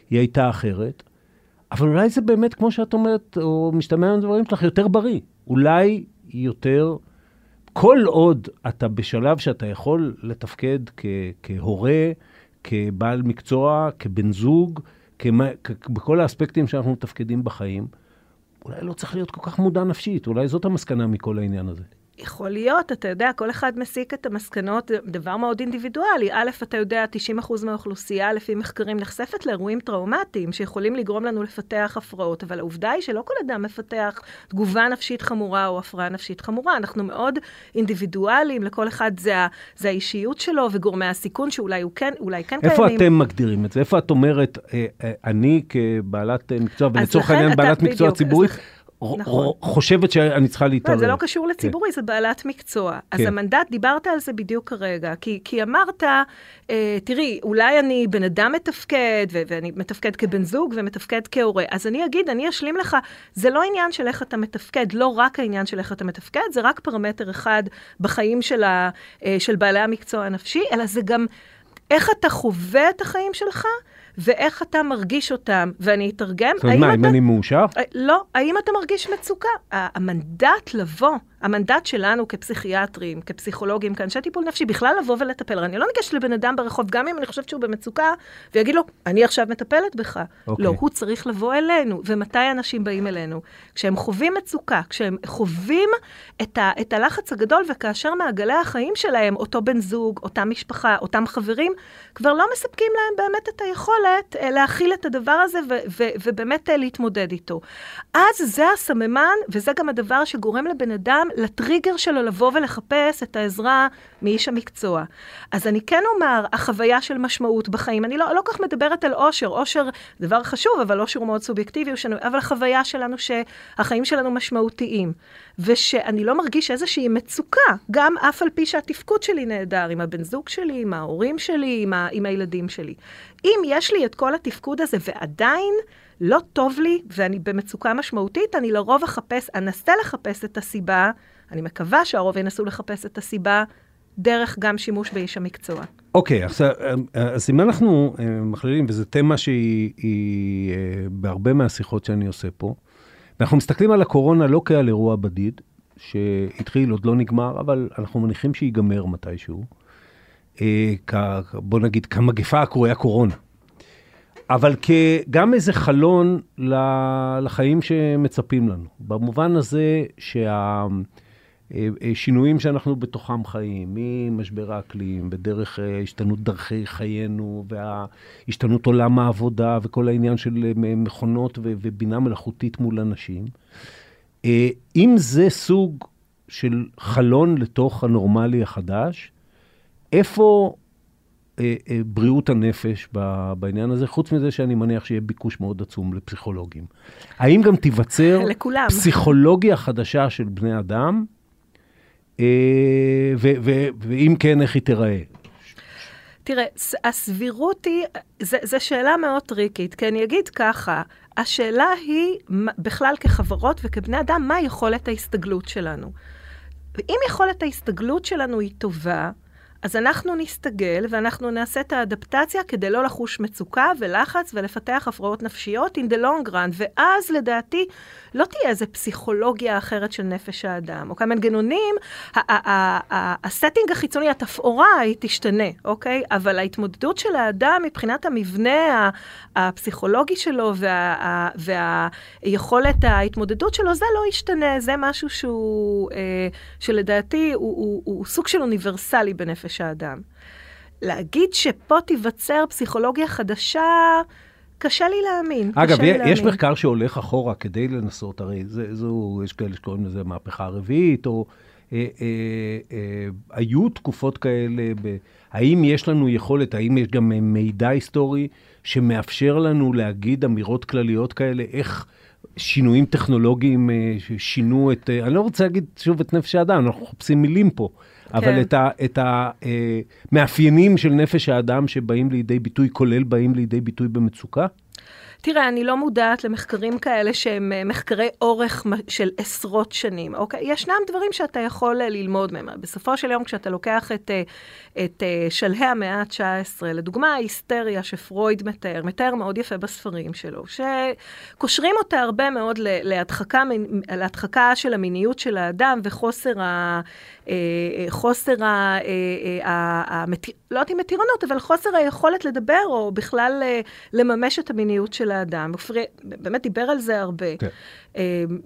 היא הייתה אחרת. אבל אולי זה באמת, כמו שאת אומרת, או משתמע מהדברים שלך, יותר בריא. אולי יותר, כל עוד אתה בשלב שאתה יכול לתפקד כ- כהורה, כבעל מקצוע, כבן זוג, כמה, כ- בכל האספקטים שאנחנו מתפקדים בחיים, אולי לא צריך להיות כל כך מודע נפשית, אולי זאת המסקנה מכל העניין הזה. יכול להיות, אתה יודע, כל אחד מסיק את המסקנות, דבר מאוד אינדיבידואלי. א', אתה יודע, 90% מהאוכלוסייה, לפי מחקרים, נחשפת לאירועים טראומטיים שיכולים לגרום לנו לפתח הפרעות, אבל העובדה היא שלא כל אדם מפתח תגובה נפשית חמורה או הפרעה נפשית חמורה. אנחנו מאוד אינדיבידואליים, לכל אחד זה, זה האישיות שלו וגורמי הסיכון שאולי הוא כן, אולי כן איפה קיימים. איפה אתם מגדירים את זה? איפה את אומרת, אה, אה, אני כבעלת מקצוע, ולצורך העניין בעלת מקצוע ציבורית, נכון. חושבת שאני צריכה להתערב. זה לא קשור לציבורי, כן. זה בעלת מקצוע. כן. אז המנדט, דיברת על זה בדיוק כרגע, כי, כי אמרת, אה, תראי, אולי אני בן אדם מתפקד, ו- ואני מתפקד כבן זוג ומתפקד כהורה, אז אני אגיד, אני אשלים לך, זה לא עניין של איך אתה מתפקד, לא רק העניין של איך אתה מתפקד, זה רק פרמטר אחד בחיים של, ה, אה, של בעלי המקצוע הנפשי, אלא זה גם איך אתה חווה את החיים שלך. ואיך אתה מרגיש אותם, ואני אתרגם. זאת אומרת, מה, אם אני מאושר? אה, לא, האם אתה מרגיש מצוקה? המנדט לבוא המנדט שלנו כפסיכיאטרים, כפסיכולוגים, כאנשי טיפול נפשי, בכלל לבוא ולטפל. אני לא ניגשת לבן אדם ברחוב, גם אם אני חושבת שהוא במצוקה, ויגיד לו, אני עכשיו מטפלת בך. אוקיי. לא, הוא צריך לבוא אלינו. ומתי אנשים באים אלינו? כשהם חווים מצוקה, כשהם חווים את, ה, את הלחץ הגדול, וכאשר מעגלי החיים שלהם, אותו בן זוג, אותה משפחה, אותם חברים, כבר לא מספקים להם באמת את היכולת אה, להכיל את הדבר הזה ו- ו- ובאמת אה, להתמודד איתו. אז זה הסממן, וזה גם הדבר שגורם לבן אדם לטריגר שלו לבוא ולחפש את העזרה מאיש המקצוע. אז אני כן אומר, החוויה של משמעות בחיים, אני לא, לא כך מדברת על אושר, אושר דבר חשוב, אבל אושר הוא מאוד סובייקטיבי, אבל החוויה שלנו שהחיים שלנו משמעותיים, ושאני לא מרגיש איזושהי מצוקה, גם אף על פי שהתפקוד שלי נהדר, עם הבן זוג שלי, עם ההורים שלי, עם, ה, עם הילדים שלי. אם יש לי את כל התפקוד הזה ועדיין לא טוב לי ואני במצוקה משמעותית, אני לרוב אחפש, אנסה לחפש את הסיבה, אני מקווה שהרוב ינסו לחפש את הסיבה דרך גם שימוש באיש המקצוע. אוקיי, עכשיו, אז אם אנחנו אה, מכלילים, וזו תמה שהיא היא, אה, בהרבה מהשיחות שאני עושה פה, אנחנו מסתכלים על הקורונה לא כעל אירוע בדיד, שהתחיל, עוד לא נגמר, אבל אנחנו מניחים שיגמר מתישהו. אה, בוא נגיד, כמגפה הקרויה קורונה. אבל כגם איזה חלון לחיים שמצפים לנו. במובן הזה שהשינויים שאנחנו בתוכם חיים, ממשבר האקלים, בדרך אה, השתנות דרכי חיינו, והשתנות עולם העבודה, וכל העניין של אה, מכונות ובינה מלאכותית מול אנשים, אה, אם זה סוג של חלון לתוך הנורמלי החדש, איפה אה, אה, בריאות הנפש בעניין הזה, חוץ מזה שאני מניח שיהיה ביקוש מאוד עצום לפסיכולוגים. האם גם תיווצר (laughs) לכולם. פסיכולוגיה חדשה של בני אדם, אה, ואם כן, איך היא תיראה? תראה, הסבירות היא, זו שאלה מאוד טריקית, כי אני אגיד ככה, השאלה היא בכלל כחברות וכבני אדם, מה יכולת ההסתגלות שלנו. אם יכולת ההסתגלות שלנו היא טובה, אז אנחנו נסתגל ואנחנו נעשה את האדפטציה כדי לא לחוש מצוקה ולחץ ולפתח הפרעות נפשיות in the long run, ואז לדעתי לא תהיה איזה פסיכולוגיה אחרת של נפש האדם. אוקיי? מנגנונים, הסטינג החיצוני, התפאורה, היא תשתנה, אוקיי? אבל ההתמודדות של האדם מבחינת המבנה הפסיכולוגי שלו וה, והיכולת ההתמודדות שלו, זה לא ישתנה, זה משהו שהוא, אה, שלדעתי הוא סוג של אוניברסלי בנפש האדם. להגיד שפה תיווצר פסיכולוגיה חדשה, קשה לי להאמין. אגב, לי יש להאמין. מחקר שהולך אחורה כדי לנסות, הרי זה, זו, יש כאלה שקוראים לזה מהפכה רביעית, או אה, אה, אה, היו תקופות כאלה, ב, האם יש לנו יכולת, האם יש גם מידע היסטורי שמאפשר לנו להגיד אמירות כלליות כאלה, איך... שינויים טכנולוגיים אה, שינו את, אה, אני לא רוצה להגיד שוב את נפש האדם, אנחנו מחפשים מילים פה, כן. אבל את, ה, את המאפיינים אה, של נפש האדם שבאים לידי ביטוי, כולל באים לידי ביטוי במצוקה? תראה, אני לא מודעת למחקרים כאלה שהם אה, מחקרי אורך של עשרות שנים, אוקיי? ישנם דברים שאתה יכול אה, ללמוד מהם. בסופו של יום, כשאתה לוקח את, אה, את שלהי המאה ה-19, לדוגמה ההיסטריה שפרויד מתאר, מתאר מאוד יפה בספרים שלו, שקושרים אותה הרבה מאוד להדחקה, להדחקה של המיניות של האדם וחוסר ה... חוסר ה... לא יודעת אם מתירנות, אבל חוסר היכולת לדבר, או בכלל לממש את המיניות של האדם. ופרי, באמת דיבר על זה הרבה. כן. אמ,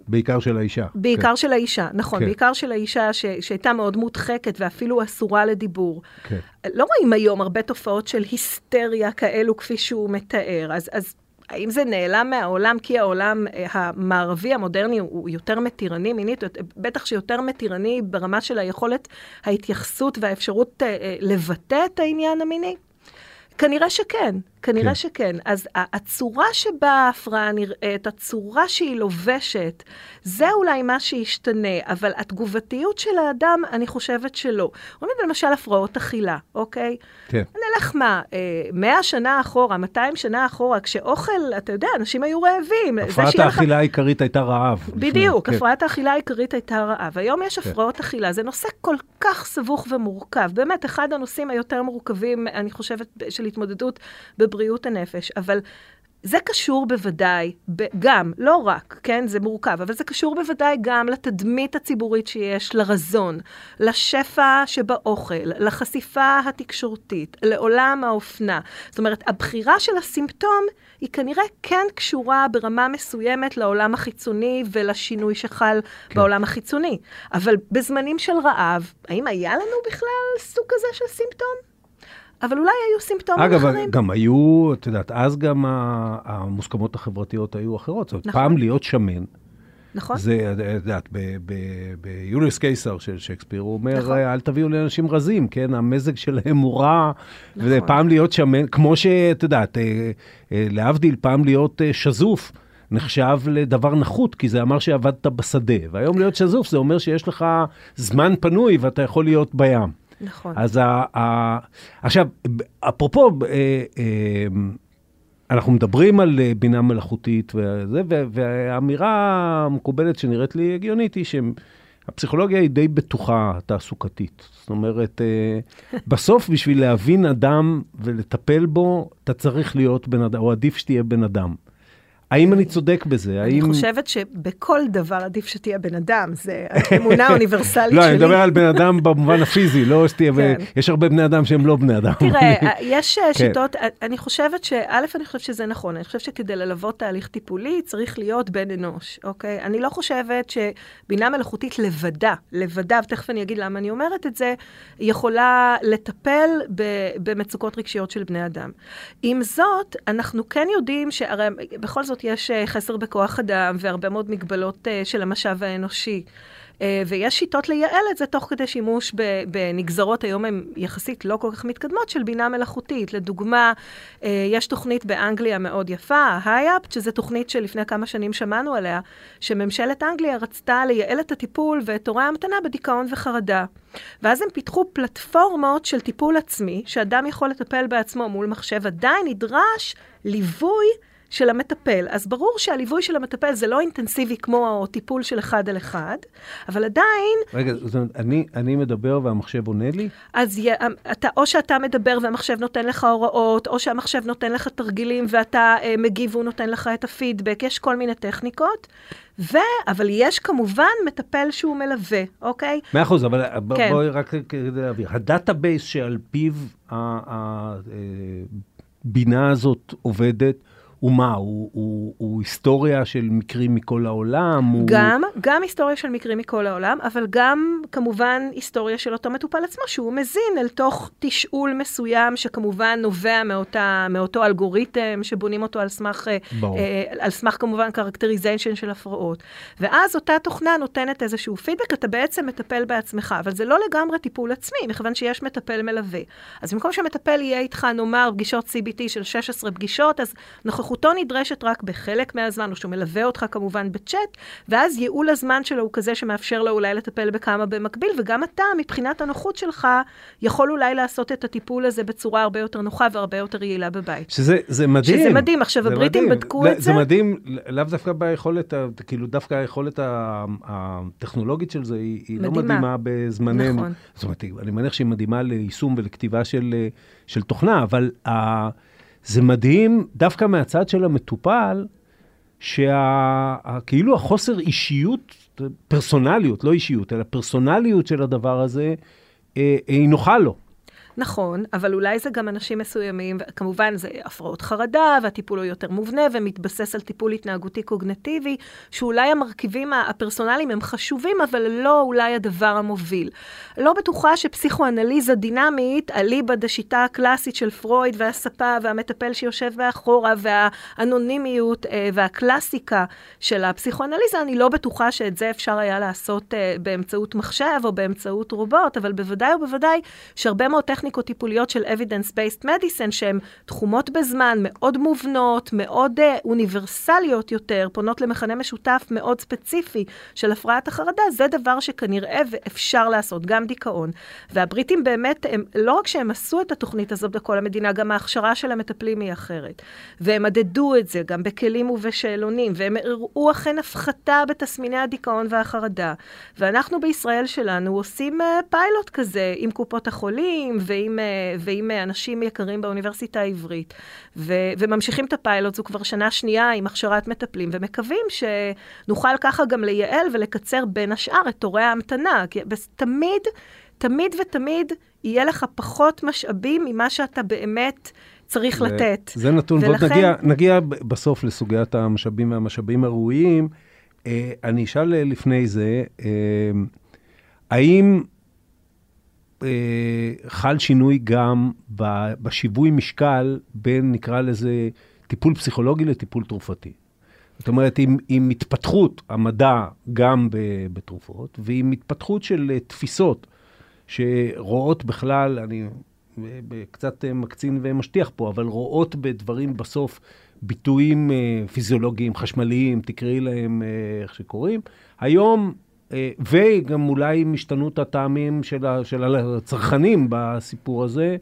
בעיקר של האישה. בעיקר כן. של האישה, נכון. כן. בעיקר של האישה ש, שהייתה מאוד מודחקת ואפילו אסורה לדיבור. כן. לא רואים היום הרבה תופעות של היסטריה כאלו כפי שהוא מתאר. אז, אז האם זה נעלם מהעולם כי העולם אה, המערבי המודרני הוא יותר מתירני מינית? בטח שיותר מתירני ברמה של היכולת ההתייחסות והאפשרות אה, אה, לבטא את העניין המיני? כנראה שכן, כנראה כן. שכן. אז הצורה שבה ההפרעה נראית, הצורה שהיא לובשת, זה אולי מה שישתנה, אבל התגובתיות של האדם, אני חושבת שלא. רואים למשל הפרעות אכילה, אוקיי? כן. נלך מה, אה, מאה שנה אחורה, 200 שנה אחורה, כשאוכל, אתה יודע, אנשים היו רעבים. הפרעת האכילה לך... העיקרית הייתה רעב. בדיוק, כן. הפרעת האכילה העיקרית הייתה רעב. היום יש כן. הפרעות אכילה, זה נושא כל כך סבוך ומורכב. באמת, אחד הנושאים היותר מורכבים, אני חושבת, של התמודדות בבריאות הנפש, אבל זה קשור בוודאי, גם, לא רק, כן, זה מורכב, אבל זה קשור בוודאי גם לתדמית הציבורית שיש, לרזון, לשפע שבאוכל, לחשיפה התקשורתית, לעולם האופנה. זאת אומרת, הבחירה של הסימפטום היא כנראה כן קשורה ברמה מסוימת לעולם החיצוני ולשינוי שחל כן. בעולם החיצוני. אבל בזמנים של רעב, האם היה לנו בכלל סוג כזה של סימפטום? אבל אולי היו סימפטומים אגב, אחרים. אגב, גם היו, את יודעת, אז גם המוסכמות החברתיות היו אחרות. זאת אומרת, נכון. פעם להיות שמן, נכון. זה, את יודעת, ביוליוס קיסר של שייקספיר, הוא אומר, נכון. אל תביאו לאנשים רזים, כן? המזג שלהם הוא רע, נכון. ופעם להיות שמן, כמו שאת יודעת, אה, אה, להבדיל, פעם להיות אה, שזוף. נחשב לדבר נחות, כי זה אמר שעבדת בשדה. והיום להיות שזוף זה אומר שיש לך זמן פנוי ואתה יכול להיות בים. נכון. אז ה, ה, עכשיו, אפרופו, אה, אה, אנחנו מדברים על אה, בינה מלאכותית וזה, והאמירה המקובלת שנראית לי הגיונית היא הפסיכולוגיה היא די בטוחה תעסוקתית. זאת אומרת, (laughs) בסוף בשביל להבין אדם ולטפל בו, אתה צריך להיות בן אדם, או עדיף שתהיה בן אדם. האם אני צודק בזה? אני האם... חושבת שבכל דבר עדיף שתהיה בן אדם, זה האמונה האוניברסלית לא, שלי. אני מדבר על בן אדם במובן הפיזי, לא שתהיה... כן. יש הרבה בני אדם שהם לא בני אדם. תראה, (laughs) יש אה, כן. שיטות, אני חושבת ש... א', אני חושבת שזה נכון, אני חושבת שכדי ללוות תהליך טיפולי צריך להיות בן אנוש, אוקיי? אני לא חושבת שבינה מלאכותית לבדה, לבדה, ותכף אני אגיד למה אני אומרת את זה, יכולה לטפל ב- במצוקות רגשיות של בני אדם. עם זאת, אנחנו כן יודעים שהרי בכל זאת יש אה, חסר בכוח אדם והרבה מאוד מגבלות אה, של המשאב האנושי. אה, ויש שיטות לייעל את זה תוך כדי שימוש בנגזרות, היום הן יחסית לא כל כך מתקדמות, של בינה מלאכותית. לדוגמה, יש תוכנית באנגליה מאוד יפה, ה-HIAPT, שזו תוכנית שלפני כמה שנים שמענו עליה, שממשלת אנגליה רצתה לייעל את הטיפול ואת תורי ההמתנה בדיכאון וחרדה. ואז הם פיתחו פלטפורמות של טיפול עצמי, שאדם יכול לטפל בעצמו מול מחשב, עדיין נדרש ליווי של המטפל. אז ברור שהליווי של המטפל זה לא אינטנסיבי כמו טיפול של אחד על אחד, אבל עדיין, רגע, זאת אומרת, אני, אני מדבר והמחשב עונה לי? אז י, אתה, או שאתה מדבר והמחשב נותן לך הוראות, או שהמחשב נותן לך תרגילים ואתה אה, מגיב והוא נותן לך את הפידבק, יש כל מיני טכניקות. ו... אבל יש כמובן מטפל שהוא מלווה, אוקיי? מאה אחוז, אבל ב- כן. בואי רק כדי להבהיר. ה database שעל פיו הבינה הזאת עובדת, הוא מה? הוא, הוא, הוא היסטוריה של מקרים מכל העולם? הוא... גם, גם היסטוריה של מקרים מכל העולם, אבל גם כמובן היסטוריה של אותו מטופל עצמו, שהוא מזין אל תוך תשאול מסוים, שכמובן נובע מאותה, מאותו אלגוריתם, שבונים אותו על סמך, אה, ברור. אה, על סמך כמובן characterization של הפרעות. ואז אותה תוכנה נותנת איזשהו פידבק, אתה בעצם מטפל בעצמך, אבל זה לא לגמרי טיפול עצמי, מכיוון שיש מטפל מלווה. אז במקום שמטפל יהיה איתך, נאמר, פגישות CBT של 16 פגישות, אז נוכחותו נדרשת רק בחלק מהזמן, או שהוא מלווה אותך כמובן בצ'אט, ואז ייעול הזמן שלו הוא כזה שמאפשר לו אולי לטפל בכמה במקביל, וגם אתה, מבחינת הנוחות שלך, יכול אולי לעשות את הטיפול הזה בצורה הרבה יותר נוחה והרבה יותר יעילה בבית. שזה זה מדהים. שזה מדהים. עכשיו, זה הבריטים מדהים. בדקו לא, את זה. זה מדהים, לאו דווקא ביכולת, כאילו דווקא היכולת הטכנולוגית של זה, היא, היא לא מדהימה. מדהימה בזמננו. נכון. זאת אומרת, אני מניח שהיא מדהימה ליישום ולכתיבה של, של תוכנה, אבל ה, זה מדהים דווקא מהצד של המטופל, שכאילו החוסר אישיות, פרסונליות, לא אישיות, אלא פרסונליות של הדבר הזה, אה, היא נוחה לו. נכון, אבל אולי זה גם אנשים מסוימים, כמובן זה הפרעות חרדה, והטיפול הוא יותר מובנה ומתבסס על טיפול התנהגותי קוגנטיבי, שאולי המרכיבים הפרסונליים הם חשובים, אבל לא אולי הדבר המוביל. לא בטוחה שפסיכואנליזה דינמית, אליבא דשיטה הקלאסית של פרויד והספה והמטפל שיושב מאחורה והאנונימיות אה, והקלאסיקה של הפסיכואנליזה, אני לא בטוחה שאת זה אפשר היה לעשות אה, באמצעות מחשב או באמצעות רובוט, אבל בוודאי ובוודאי שהרבה מאוד טכניקות טיפוליות של evidence-based medicine, שהן תחומות בזמן, מאוד מובנות, מאוד uh, אוניברסליות יותר, פונות למכנה משותף מאוד ספציפי של הפרעת החרדה, זה דבר שכנראה ואפשר לעשות, גם דיכאון. והבריטים באמת, הם, לא רק שהם עשו את התוכנית הזאת בכל המדינה, גם ההכשרה של המטפלים היא אחרת. והם מדדו את זה גם בכלים ובשאלונים, והם הראו אכן הפחתה בתסמיני הדיכאון והחרדה. ואנחנו בישראל שלנו עושים uh, פיילוט כזה עם קופות החולים, ועם, אה, ועם אה, אנשים יקרים באוניברסיטה העברית, ו, וממשיכים את הפיילוט, זו כבר שנה שנייה עם הכשרת מטפלים, ומקווים שנוכל ככה גם לייעל ולקצר בין השאר את תורי ההמתנה, כי תמיד, תמיד ותמיד יהיה לך פחות משאבים ממה שאתה באמת צריך לתת. זה נתון, ועוד ולכן- נגיע, נגיע ב- בסוף לסוגיית המשאבים והמשאבים הראויים. אה, אני אשאל לפני זה, האם חל שינוי גם בשיווי משקל בין, נקרא לזה, טיפול פסיכולוגי לטיפול תרופתי? זאת אומרת, עם, עם התפתחות המדע גם בתרופות, ועם התפתחות של אה, תפיסות שרואות בכלל, אני ב- קצת אה, מקצין ומשטיח פה, אבל רואות בדברים בסוף ביטויים אה, פיזיולוגיים, חשמליים, תקראי להם אה, איך שקוראים. היום, אה, וגם אולי עם השתנות הטעמים של, ה, של הצרכנים בסיפור הזה,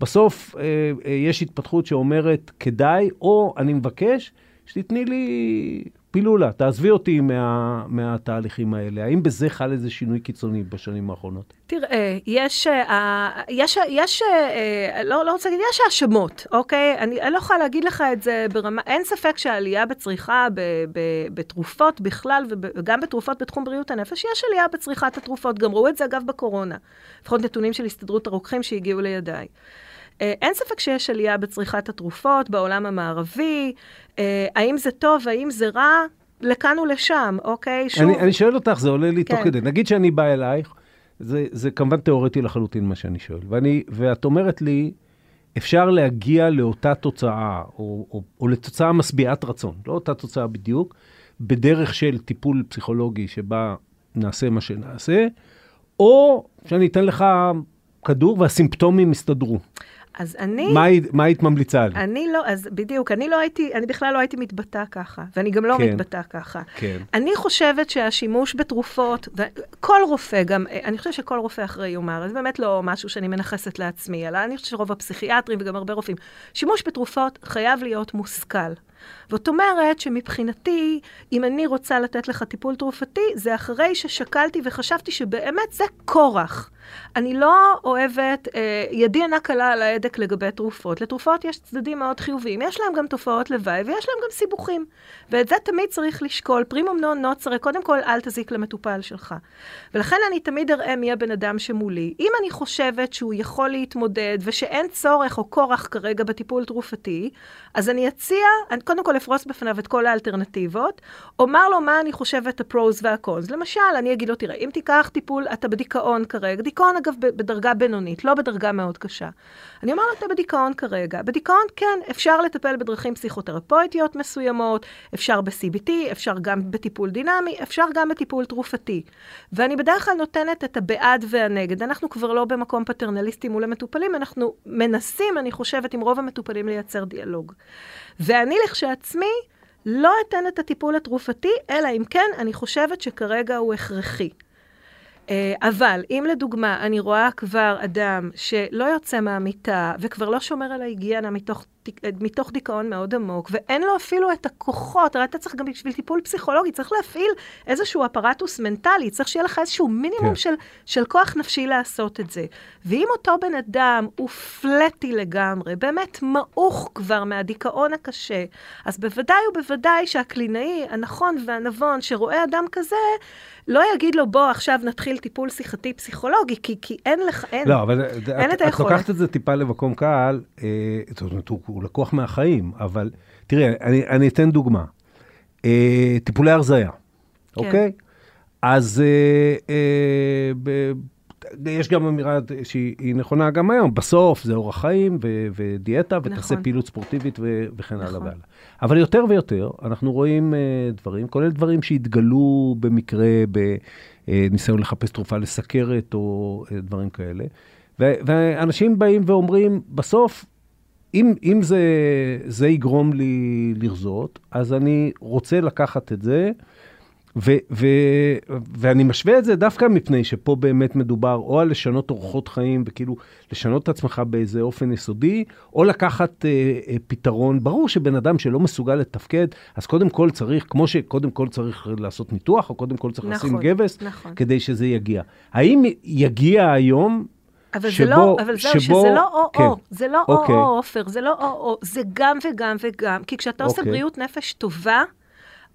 בסוף אה, אה, יש התפתחות שאומרת, כדאי, או אני מבקש, שתתני לי פילולה, תעזבי אותי מה, מהתהליכים האלה. האם בזה חל איזה שינוי קיצוני בשנים האחרונות? תראה, יש, אה, יש, יש, אה, לא, לא רוצה להגיד, יש האשמות, אוקיי? אני, אני לא יכולה להגיד לך את זה ברמה, אין ספק שהעלייה בצריכה ב, ב, בתרופות בכלל, וגם בתרופות בתחום בריאות הנפש, יש עלייה בצריכת התרופות. גם ראו את זה, אגב, בקורונה. לפחות נתונים של הסתדרות הרוקחים שהגיעו לידיי. אה, אין ספק שיש עלייה בצריכת התרופות בעולם המערבי. אה, האם זה טוב, האם זה רע? לכאן ולשם, אוקיי? שוב... אני, אני שואל אותך, זה עולה לי כן. תוך כדי. נגיד שאני בא אלייך, זה, זה כמובן תיאורטי לחלוטין מה שאני שואל, ואני, ואת אומרת לי, אפשר להגיע לאותה תוצאה, או, או, או לתוצאה משביעת רצון, לא אותה תוצאה בדיוק, בדרך של טיפול פסיכולוגי שבה נעשה מה שנעשה, או שאני אתן לך כדור והסימפטומים יסתדרו. אז אני... מה, מה היית ממליצה לי? אני לא, אז בדיוק, אני לא הייתי, אני בכלל לא הייתי מתבטאה ככה, ואני גם לא כן, מתבטאה ככה. כן. אני חושבת שהשימוש בתרופות, כל רופא גם, אני חושבת שכל רופא אחרי יאמר, זה באמת לא משהו שאני מנכסת לעצמי, אלא אני חושבת שרוב הפסיכיאטרים וגם הרבה רופאים, שימוש בתרופות חייב להיות מושכל. זאת אומרת שמבחינתי, אם אני רוצה לתת לך טיפול תרופתי, זה אחרי ששקלתי וחשבתי שבאמת זה כורח. אני לא אוהבת, אה, ידי אינה קלה על ההדק לגבי תרופות. לתרופות יש צדדים מאוד חיוביים, יש להם גם תופעות לוואי ויש להם גם סיבוכים. ואת זה תמיד צריך לשקול. פרימום נון נוצרה, קודם כל אל תזיק למטופל שלך. ולכן אני תמיד אראה מי הבן אדם שמולי. אם אני חושבת שהוא יכול להתמודד ושאין צורך או כורח כרגע בטיפול תרופתי, אז אני אציע, אני קודם כל אפרוס בפניו את כל האלטרנטיבות, אומר לו מה אני חושבת הפרוז והקונס. למשל, אני אגיד לו, תראה, אם תיקח טיפול, אתה בדיכאון כרגע, דיכאון אגב בדרגה בינונית, לא בדרגה מאוד קשה. אני אומר לו, אתה בדיכאון כרגע. בדיכאון, כן, אפשר לטפל בדרכים פסיכותרפויטיות מסוימות, אפשר ב-CBT, אפשר גם בטיפול דינמי, אפשר גם בטיפול תרופתי. ואני בדרך כלל נותנת את הבעד והנגד. אנחנו כבר לא במקום פטרנליסטי מול המטופלים, אנחנו מנסים, אני חושבת, עם רוב המטופלים לייצר דיאלוג. ואני לכשעצמי לא אתן את הטיפול התרופתי, אלא אם כן אני חושבת שכרגע הוא הכרחי. אה, אבל אם לדוגמה אני רואה כבר אדם שלא יוצא מהמיטה וכבר לא שומר על ההיגיינה מתוך מתוך דיכאון מאוד עמוק, ואין לו אפילו את הכוחות, הרי אתה צריך גם בשביל טיפול פסיכולוגי, צריך להפעיל איזשהו אפרטוס מנטלי, צריך שיהיה לך איזשהו מינימום כן. של, של כוח נפשי לעשות את זה. ואם אותו בן אדם הוא פלטי לגמרי, באמת מעוך כבר מהדיכאון הקשה, אז בוודאי ובוודאי שהקלינאי הנכון והנבון שרואה אדם כזה, לא יגיד לו, בוא, עכשיו נתחיל טיפול שיחתי פסיכולוגי, כי, כי אין לך, אין, לא, אבל אין את, את היכולת. את לוקחת את זה טיפה למקום קל, אה, זאת אומרת, הוא, הוא לקוח מהחיים, אבל תראה, אני, אני אתן דוגמה. אה, טיפולי הרזייה, כן. אוקיי? אז אה, אה, ב, יש גם אמירה שהיא נכונה גם היום, בסוף זה אורח חיים ו, ודיאטה, ותעשה נכון. פעילות ספורטיבית ו, וכן הלאה נכון. והלאה. אבל יותר ויותר אנחנו רואים אה, דברים, כולל דברים שהתגלו במקרה בניסיון לחפש תרופה לסכרת או אה, דברים כאלה. ואנשים באים ואומרים, בסוף אם, אם זה, זה יגרום לי לרזות, אז אני רוצה לקחת את זה, ו, ו, ואני משווה את זה דווקא מפני שפה באמת מדובר או על לשנות אורחות חיים וכאילו לשנות את עצמך באיזה אופן יסודי, או לקחת אה, אה, פתרון. ברור שבן אדם שלא מסוגל לתפקד, אז קודם כל צריך, כמו שקודם כל צריך לעשות ניתוח, או קודם כל צריך נכון, לשים גבס, נכון. כדי שזה יגיע. האם יגיע היום אבל שבו, זה לא, אבל זהו, שבו, שזה לא או-או, כן. זה לא או-או, אוקיי. עופר, זה לא או-או, זה גם וגם וגם. כי כשאתה אוקיי. עושה בריאות נפש טובה,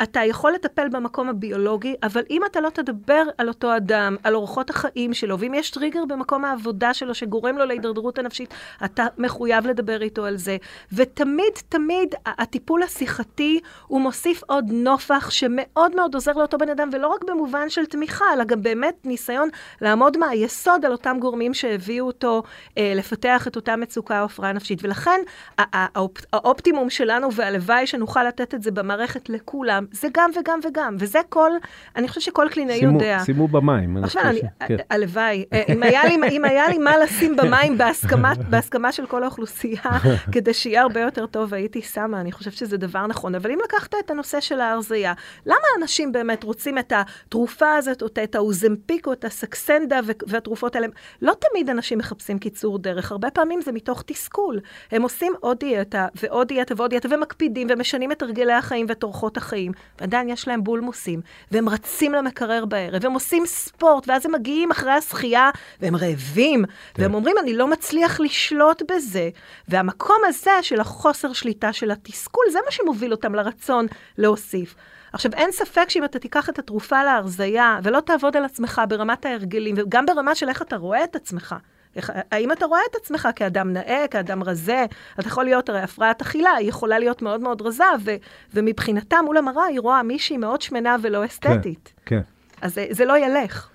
אתה יכול לטפל במקום הביולוגי, אבל אם אתה לא תדבר על אותו אדם, על אורחות החיים שלו, ואם יש טריגר במקום העבודה שלו שגורם לו להידרדרות הנפשית, אתה מחויב לדבר איתו על זה. ותמיד, תמיד, הטיפול השיחתי, הוא מוסיף עוד נופח שמאוד מאוד עוזר לאותו בן אדם, ולא רק במובן של תמיכה, אלא גם באמת ניסיון לעמוד מהיסוד על אותם גורמים שהביאו אותו אה, לפתח את אותה מצוקה או הפרעה נפשית. ולכן, האופ, האופטימום שלנו, והלוואי שנוכל לתת את זה במערכת לכולם, זה גם וגם וגם, וזה כל, אני חושבת שכל קלינאי יודע. שימו במים. עכשיו, אני, כן. הלוואי, אה, אם היה לי, אם היה לי מה לשים במים בהסכמה, (laughs) בהסכמה של כל האוכלוסייה, (laughs) כדי שיהיה הרבה יותר טוב, הייתי שמה, אני חושבת שזה דבר נכון. אבל אם לקחת את הנושא של ההרזייה, למה אנשים באמת רוצים את התרופה הזאת, או את האוזמפיק, או את הסקסנדה והתרופות האלה? לא תמיד אנשים מחפשים קיצור דרך, הרבה פעמים זה מתוך תסכול. הם עושים עוד דיאטה, ועוד דיאטה ועוד דיאטה, ומקפידים, ומשנים את הרגלי החיים ואת אורחות החיים. ועדיין יש להם בולמוסים, והם רצים למקרר בערב, והם עושים ספורט, ואז הם מגיעים אחרי השחייה, והם רעבים, כן. והם אומרים, אני לא מצליח לשלוט בזה. והמקום הזה של החוסר שליטה, של התסכול, זה מה שמוביל אותם לרצון להוסיף. עכשיו, אין ספק שאם אתה תיקח את התרופה להרזייה, ולא תעבוד על עצמך ברמת ההרגלים, וגם ברמה של איך אתה רואה את עצמך, איך, האם אתה רואה את עצמך כאדם נאה, כאדם רזה? אתה יכול להיות, הרי הפרעת אכילה, היא יכולה להיות מאוד מאוד רזה, ו, ומבחינתה מול המראה היא רואה מישהי מאוד שמנה ולא אסתטית. כן, כן. אז זה, זה לא ילך.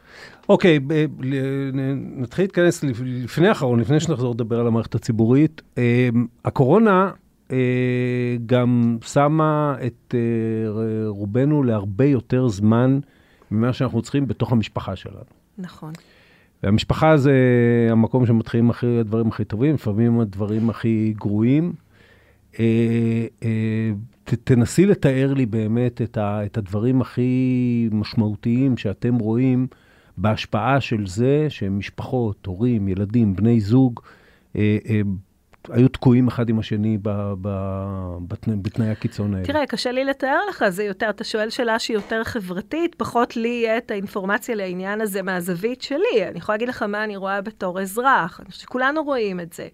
אוקיי, נתחיל להתכנס לפני האחרון, לפני שנחזור לדבר על המערכת הציבורית. אמ, הקורונה אה, גם שמה את אה, רובנו להרבה יותר זמן ממה שאנחנו צריכים בתוך המשפחה שלנו. נכון. והמשפחה זה המקום שמתחילים הכי, הדברים הכי טובים, לפעמים הדברים הכי גרועים. אה, ת, תנסי לתאר לי באמת את, ה, את הדברים הכי משמעותיים שאתם רואים בהשפעה של זה שמשפחות, הורים, ילדים, בני זוג, היו תקועים אחד עם השני ב, ב, בתנא, בתנאי הקיצון האלה. תראה, קשה לי לתאר לך, זה יותר, אתה שואל שאלה שהיא יותר חברתית, פחות לי יהיה את האינפורמציה לעניין הזה מהזווית שלי. אני יכולה להגיד לך מה אני רואה בתור אזרח, אני חושבת שכולנו רואים את זה.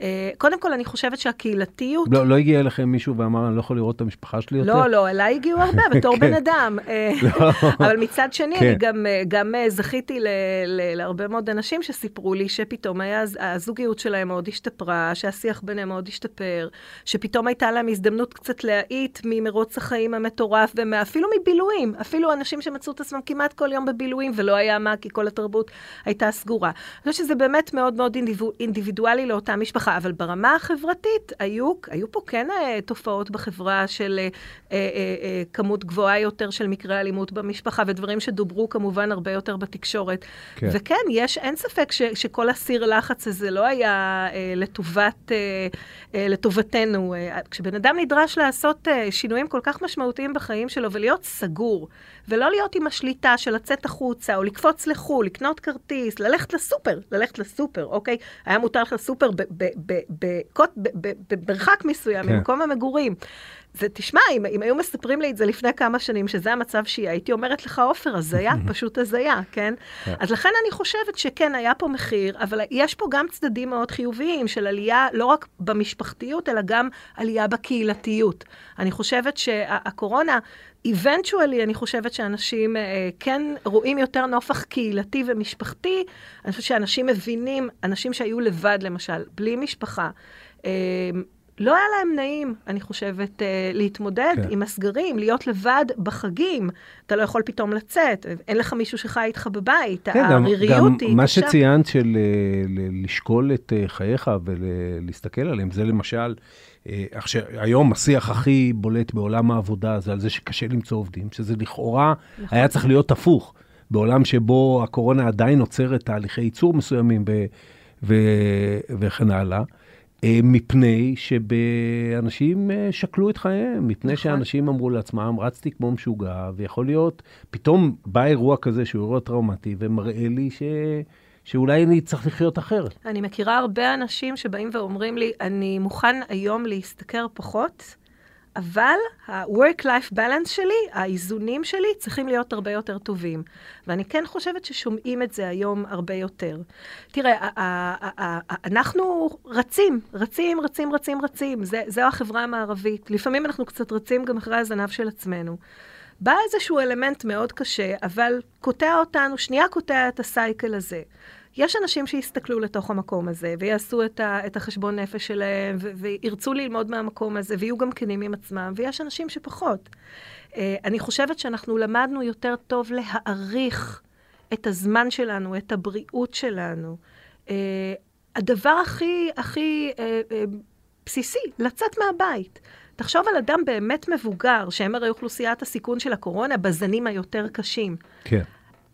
אה, קודם כל, אני חושבת שהקהילתיות... לא, לא הגיע אליכם מישהו ואמר, אני לא יכול לראות את המשפחה שלי יותר? לא, לא, אליי הגיעו הרבה (laughs) בתור בן אדם. (laughs) אה, לא. אבל מצד שני, אני כן. גם אה, זכיתי להרבה מאוד אנשים שסיפרו לי שפתאום הזוגיות שלהם מאוד השתפרה, שהשיח ביניהם מאוד השתפר, שפתאום הייתה להם הזדמנות קצת להאיט ממרוץ החיים המטורף, ואפילו מבילויים, אפילו אנשים שמצאו את עצמם כמעט כל יום בבילויים, ולא היה מה, כי כל התרבות הייתה סגורה. אני חושבת שזה באמת מאוד מאוד אינדיבידואלי לאותה משפחה. אבל ברמה החברתית, היו, היו פה כן אה, תופעות בחברה של אה, אה, אה, כמות גבוהה יותר של מקרי אלימות במשפחה, ודברים שדוברו כמובן הרבה יותר בתקשורת. כן. וכן, יש, אין ספק ש, שכל הסיר לחץ הזה לא היה אה, לטובת, אה, אה, לטובתנו. אה, כשבן אדם נדרש לעשות אה, שינויים כל כך משמעותיים בחיים שלו ולהיות סגור, ולא להיות עם השליטה של לצאת החוצה, או לקפוץ לחו"ל, לקנות כרטיס, ללכת לסופר, ללכת לסופר, אוקיי? היה מותר לך לסופר במרחק מסוים כן. ממקום המגורים. זה, תשמע, אם, אם היו מספרים לי את זה לפני כמה שנים, שזה המצב שיהיה, הייתי אומרת לך, עופר, הזיה, (laughs) פשוט הזיה, כן? כן? אז לכן אני חושבת שכן, היה פה מחיר, אבל יש פה גם צדדים מאוד חיוביים של עלייה, לא רק במשפחתיות, אלא גם עלייה בקהילתיות. אני חושבת שהקורונה איבנטואלי, אני חושבת שאנשים אה, כן רואים יותר נופח קהילתי ומשפחתי. אני חושבת שאנשים מבינים, אנשים שהיו לבד, למשל, בלי משפחה, אה, לא היה להם נעים, אני חושבת, אה, להתמודד כן. עם הסגרים, להיות לבד בחגים. אתה לא יכול פתאום לצאת, אין לך מישהו שחי איתך בבית, כן, העריריות היא קשה. מה שציינת של אה, לשקול את אה, חייך ולהסתכל עליהם, זה למשל... אה, היום השיח הכי בולט בעולם העבודה זה על זה שקשה למצוא עובדים, שזה לכאורה נכון. היה צריך להיות הפוך. בעולם שבו הקורונה עדיין עוצרת תהליכי ייצור מסוימים ו- ו- וכן הלאה, אה, מפני שאנשים אה, שקלו את חייהם, מפני נכון. שאנשים אמרו לעצמם, רצתי כמו משוגע, ויכול להיות, פתאום בא אירוע כזה שהוא אירוע טראומטי, ומראה לי ש... שאולי אני צריך לחיות אחרת. אני מכירה הרבה אנשים שבאים ואומרים לי, אני מוכן היום להשתכר פחות, אבל ה-work-life balance שלי, האיזונים שלי, צריכים להיות הרבה יותר טובים. ואני כן חושבת ששומעים את זה היום הרבה יותר. תראה, אנחנו רצים, רצים, רצים, רצים, רצים. זו החברה המערבית. לפעמים אנחנו קצת רצים גם אחרי הזנב של עצמנו. בא איזשהו אלמנט מאוד קשה, אבל קוטע אותנו, שנייה קוטע את הסייקל הזה. יש אנשים שיסתכלו לתוך המקום הזה, ויעשו את, ה, את החשבון נפש שלהם, ו, וירצו ללמוד מהמקום הזה, ויהיו גם כנים עם עצמם, ויש אנשים שפחות. Uh, אני חושבת שאנחנו למדנו יותר טוב להעריך את הזמן שלנו, את הבריאות שלנו. Uh, הדבר הכי, הכי uh, uh, בסיסי, לצאת מהבית. תחשוב על אדם באמת מבוגר, שהם הרי אוכלוסיית הסיכון של הקורונה, בזנים היותר קשים. כן.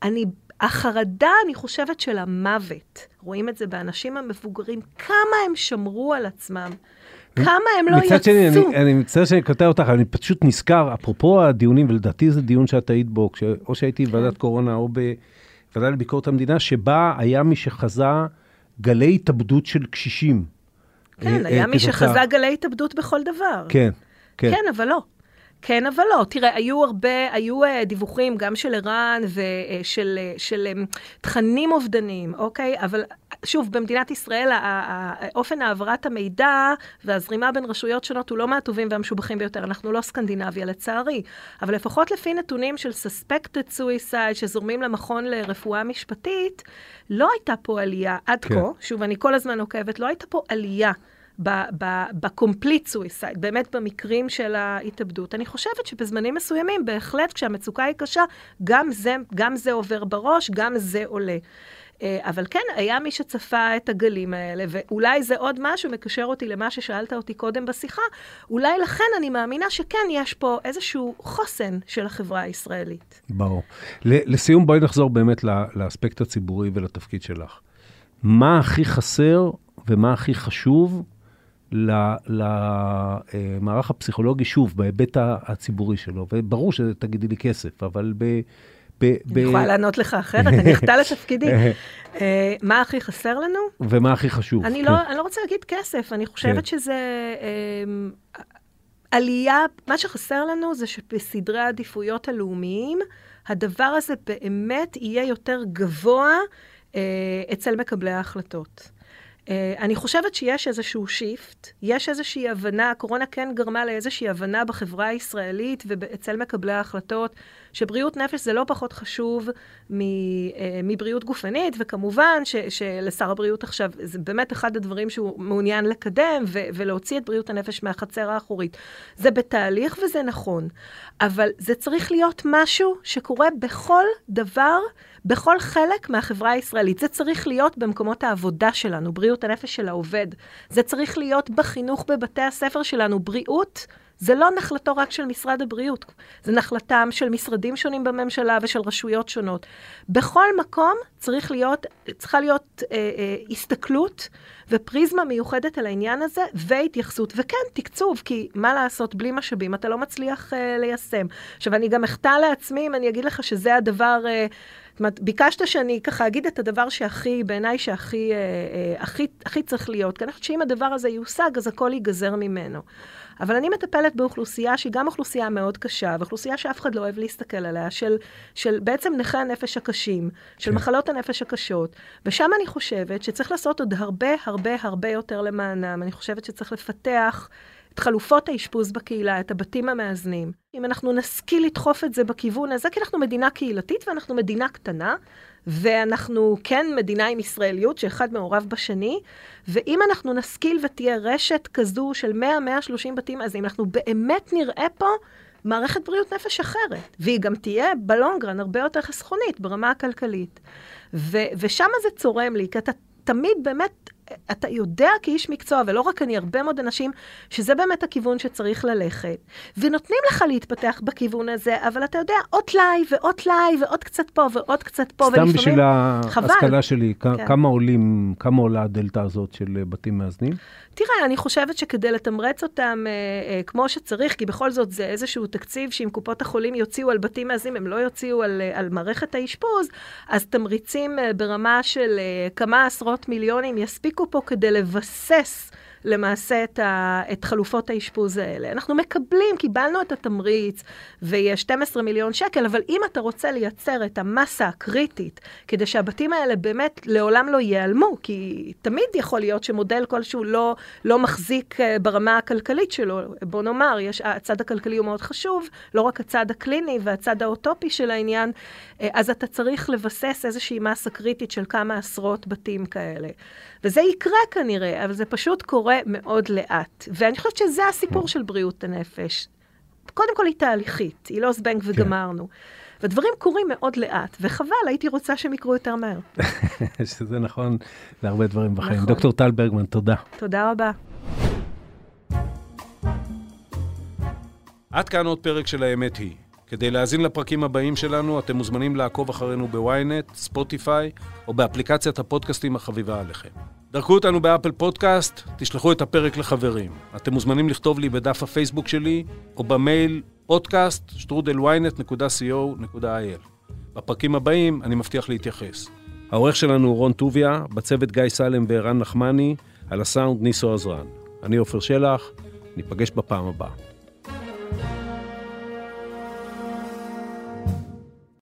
אני, החרדה, אני חושבת, של המוות, רואים את זה באנשים המבוגרים, כמה הם שמרו על עצמם. כמה הם לא יצאו. מצד שני, אני, אני מצטער שאני קוטע אותך, אני פשוט נזכר, אפרופו הדיונים, ולדעתי זה דיון שאת היית בו, כש, או שהייתי כן. בוועדת קורונה או בוועדה לביקורת המדינה, שבה היה מי שחזה גלי התאבדות של קשישים. כן, אה, היה אה, מי שחזה גלי התאבדות בכל דבר. כן, כן. כן, אבל לא. כן, אבל לא. תראה, היו הרבה, היו uh, דיווחים גם של ער"ן ושל של, תכנים אובדניים, אוקיי? אבל שוב, במדינת ישראל, אופן העברת המידע והזרימה בין רשויות שונות הוא לא מהטובים והמשובחים ביותר. אנחנו לא סקנדינביה, לצערי. אבל לפחות לפי נתונים של suspected suicide שזורמים למכון לרפואה משפטית, לא הייתה פה עלייה עד כן. כה, שוב, אני כל הזמן עוקבת, לא הייתה פה עלייה. ב-complete suicide, באמת במקרים של ההתאבדות. אני חושבת שבזמנים מסוימים, בהחלט, כשהמצוקה היא קשה, גם זה, גם זה עובר בראש, גם זה עולה. אה, אבל כן, היה מי שצפה את הגלים האלה, ואולי זה עוד משהו, מקשר אותי למה ששאלת אותי קודם בשיחה, אולי לכן אני מאמינה שכן יש פה איזשהו חוסן של החברה הישראלית. ברור. לסיום, בואי נחזור באמת לאספקט הציבורי ולתפקיד שלך. מה הכי חסר ומה הכי חשוב למערך הפסיכולוגי, שוב, בהיבט הציבורי שלו, וברור שתגידי לי כסף, אבל ב... אני יכולה לענות לך אחרת, אני אחטא לתפקידי. (laughs) אה, מה הכי חסר לנו? ומה הכי חשוב. אני, לא, אני לא רוצה להגיד כסף, אני חושבת כן. שזה... אמ, עלייה, מה שחסר לנו זה שבסדרי העדיפויות הלאומיים, הדבר הזה באמת יהיה יותר גבוה אה, אצל מקבלי ההחלטות. Uh, אני חושבת שיש איזשהו שיפט, יש איזושהי הבנה, הקורונה כן גרמה לאיזושהי הבנה בחברה הישראלית ואצל מקבלי ההחלטות, שבריאות נפש זה לא פחות חשוב uh, מבריאות גופנית, וכמובן ש, שלשר הבריאות עכשיו, זה באמת אחד הדברים שהוא מעוניין לקדם ו, ולהוציא את בריאות הנפש מהחצר האחורית. זה בתהליך וזה נכון, אבל זה צריך להיות משהו שקורה בכל דבר. בכל חלק מהחברה הישראלית. זה צריך להיות במקומות העבודה שלנו, בריאות הנפש של העובד. זה צריך להיות בחינוך בבתי הספר שלנו. בריאות זה לא נחלתו רק של משרד הבריאות, זה נחלתם של משרדים שונים בממשלה ושל רשויות שונות. בכל מקום צריך להיות, צריכה להיות אה, אה, הסתכלות ופריזמה מיוחדת על העניין הזה, והתייחסות, וכן, תקצוב, כי מה לעשות, בלי משאבים אתה לא מצליח אה, ליישם. עכשיו, אני גם אחטא לעצמי אם אני אגיד לך שזה הדבר... אה, אומרת, ביקשת שאני ככה אגיד את הדבר שהכי, בעיניי שהכי אה, אה, הכי, הכי צריך להיות. כי אני חושבת שאם הדבר הזה יושג, אז הכל ייגזר ממנו. אבל אני מטפלת באוכלוסייה שהיא גם אוכלוסייה מאוד קשה, ואוכלוסייה שאף אחד לא אוהב להסתכל עליה, של, של בעצם נכי הנפש הקשים, של כן. מחלות הנפש הקשות. ושם אני חושבת שצריך לעשות עוד הרבה הרבה הרבה יותר למענם. אני חושבת שצריך לפתח את חלופות האשפוז בקהילה, את הבתים המאזנים. אם אנחנו נשכיל לדחוף את זה בכיוון הזה, כי אנחנו מדינה קהילתית ואנחנו מדינה קטנה, ואנחנו כן מדינה עם ישראליות שאחד מעורב בשני, ואם אנחנו נשכיל ותהיה רשת כזו של 100-130 בתים, אז אם אנחנו באמת נראה פה מערכת בריאות נפש אחרת, והיא גם תהיה בלונגרן הרבה יותר חסכונית ברמה הכלכלית. ושם זה צורם לי, כי אתה תמיד באמת אתה יודע כאיש מקצוע, ולא רק אני, הרבה מאוד אנשים, שזה באמת הכיוון שצריך ללכת. ונותנים לך להתפתח בכיוון הזה, אבל אתה יודע, עוד טלאי ועוד טלאי ועוד קצת פה ועוד קצת פה, סתם בשביל ההשכלה שלי, כן. כמה עולים, כמה עולה הדלתא הזאת של אה, בתים מאזנים? תראה, אני חושבת שכדי לתמרץ אותם אה, אה, כמו שצריך, כי בכל זאת זה איזשהו תקציב שאם קופות החולים יוציאו על בתים מאזנים, הם לא יוציאו על, אה, על מערכת האשפוז, אז תמריצים אה, ברמה של אה, כמה עשרות מיליונים יספיקו פה כדי לבסס למעשה את, ה, את חלופות האשפוז האלה. אנחנו מקבלים, קיבלנו את התמריץ, ויש 12 מיליון שקל, אבל אם אתה רוצה לייצר את המסה הקריטית, כדי שהבתים האלה באמת לעולם לא ייעלמו, כי תמיד יכול להיות שמודל כלשהו לא, לא מחזיק אה, ברמה הכלכלית שלו, בוא נאמר, יש, הצד הכלכלי הוא מאוד חשוב, לא רק הצד הקליני והצד האוטופי של העניין, אה, אז אתה צריך לבסס איזושהי מסה קריטית של כמה עשרות בתים כאלה. וזה יקרה כנראה, אבל זה פשוט קורה מאוד לאט. ואני חושבת שזה הסיפור של בריאות הנפש. קודם כל היא תהליכית, היא לא זבנג כן. וגמרנו. כן. ודברים קורים מאוד לאט, וחבל, הייתי רוצה שהם יקרו יותר מהר. (laughs) שזה נכון להרבה דברים בחיים. נכון. דוקטור טל ברגמן, תודה. תודה רבה. עד כאן עוד פרק של האמת היא. כדי להאזין לפרקים הבאים שלנו, אתם מוזמנים לעקוב אחרינו ב-ynet, ספוטיפיי, או באפליקציית הפודקאסטים החביבה עליכם. דרכו אותנו ב Apple Podcast, תשלחו את הפרק לחברים. אתם מוזמנים לכתוב לי בדף הפייסבוק שלי, או במייל פודקאסט שטרודל ynet.co.il. בפרקים הבאים אני מבטיח להתייחס. העורך שלנו הוא רון טוביה, בצוות גיא סלם וערן נחמני, על הסאונד ניסו עזרן. אני עופר שלח, ניפגש בפעם הבאה.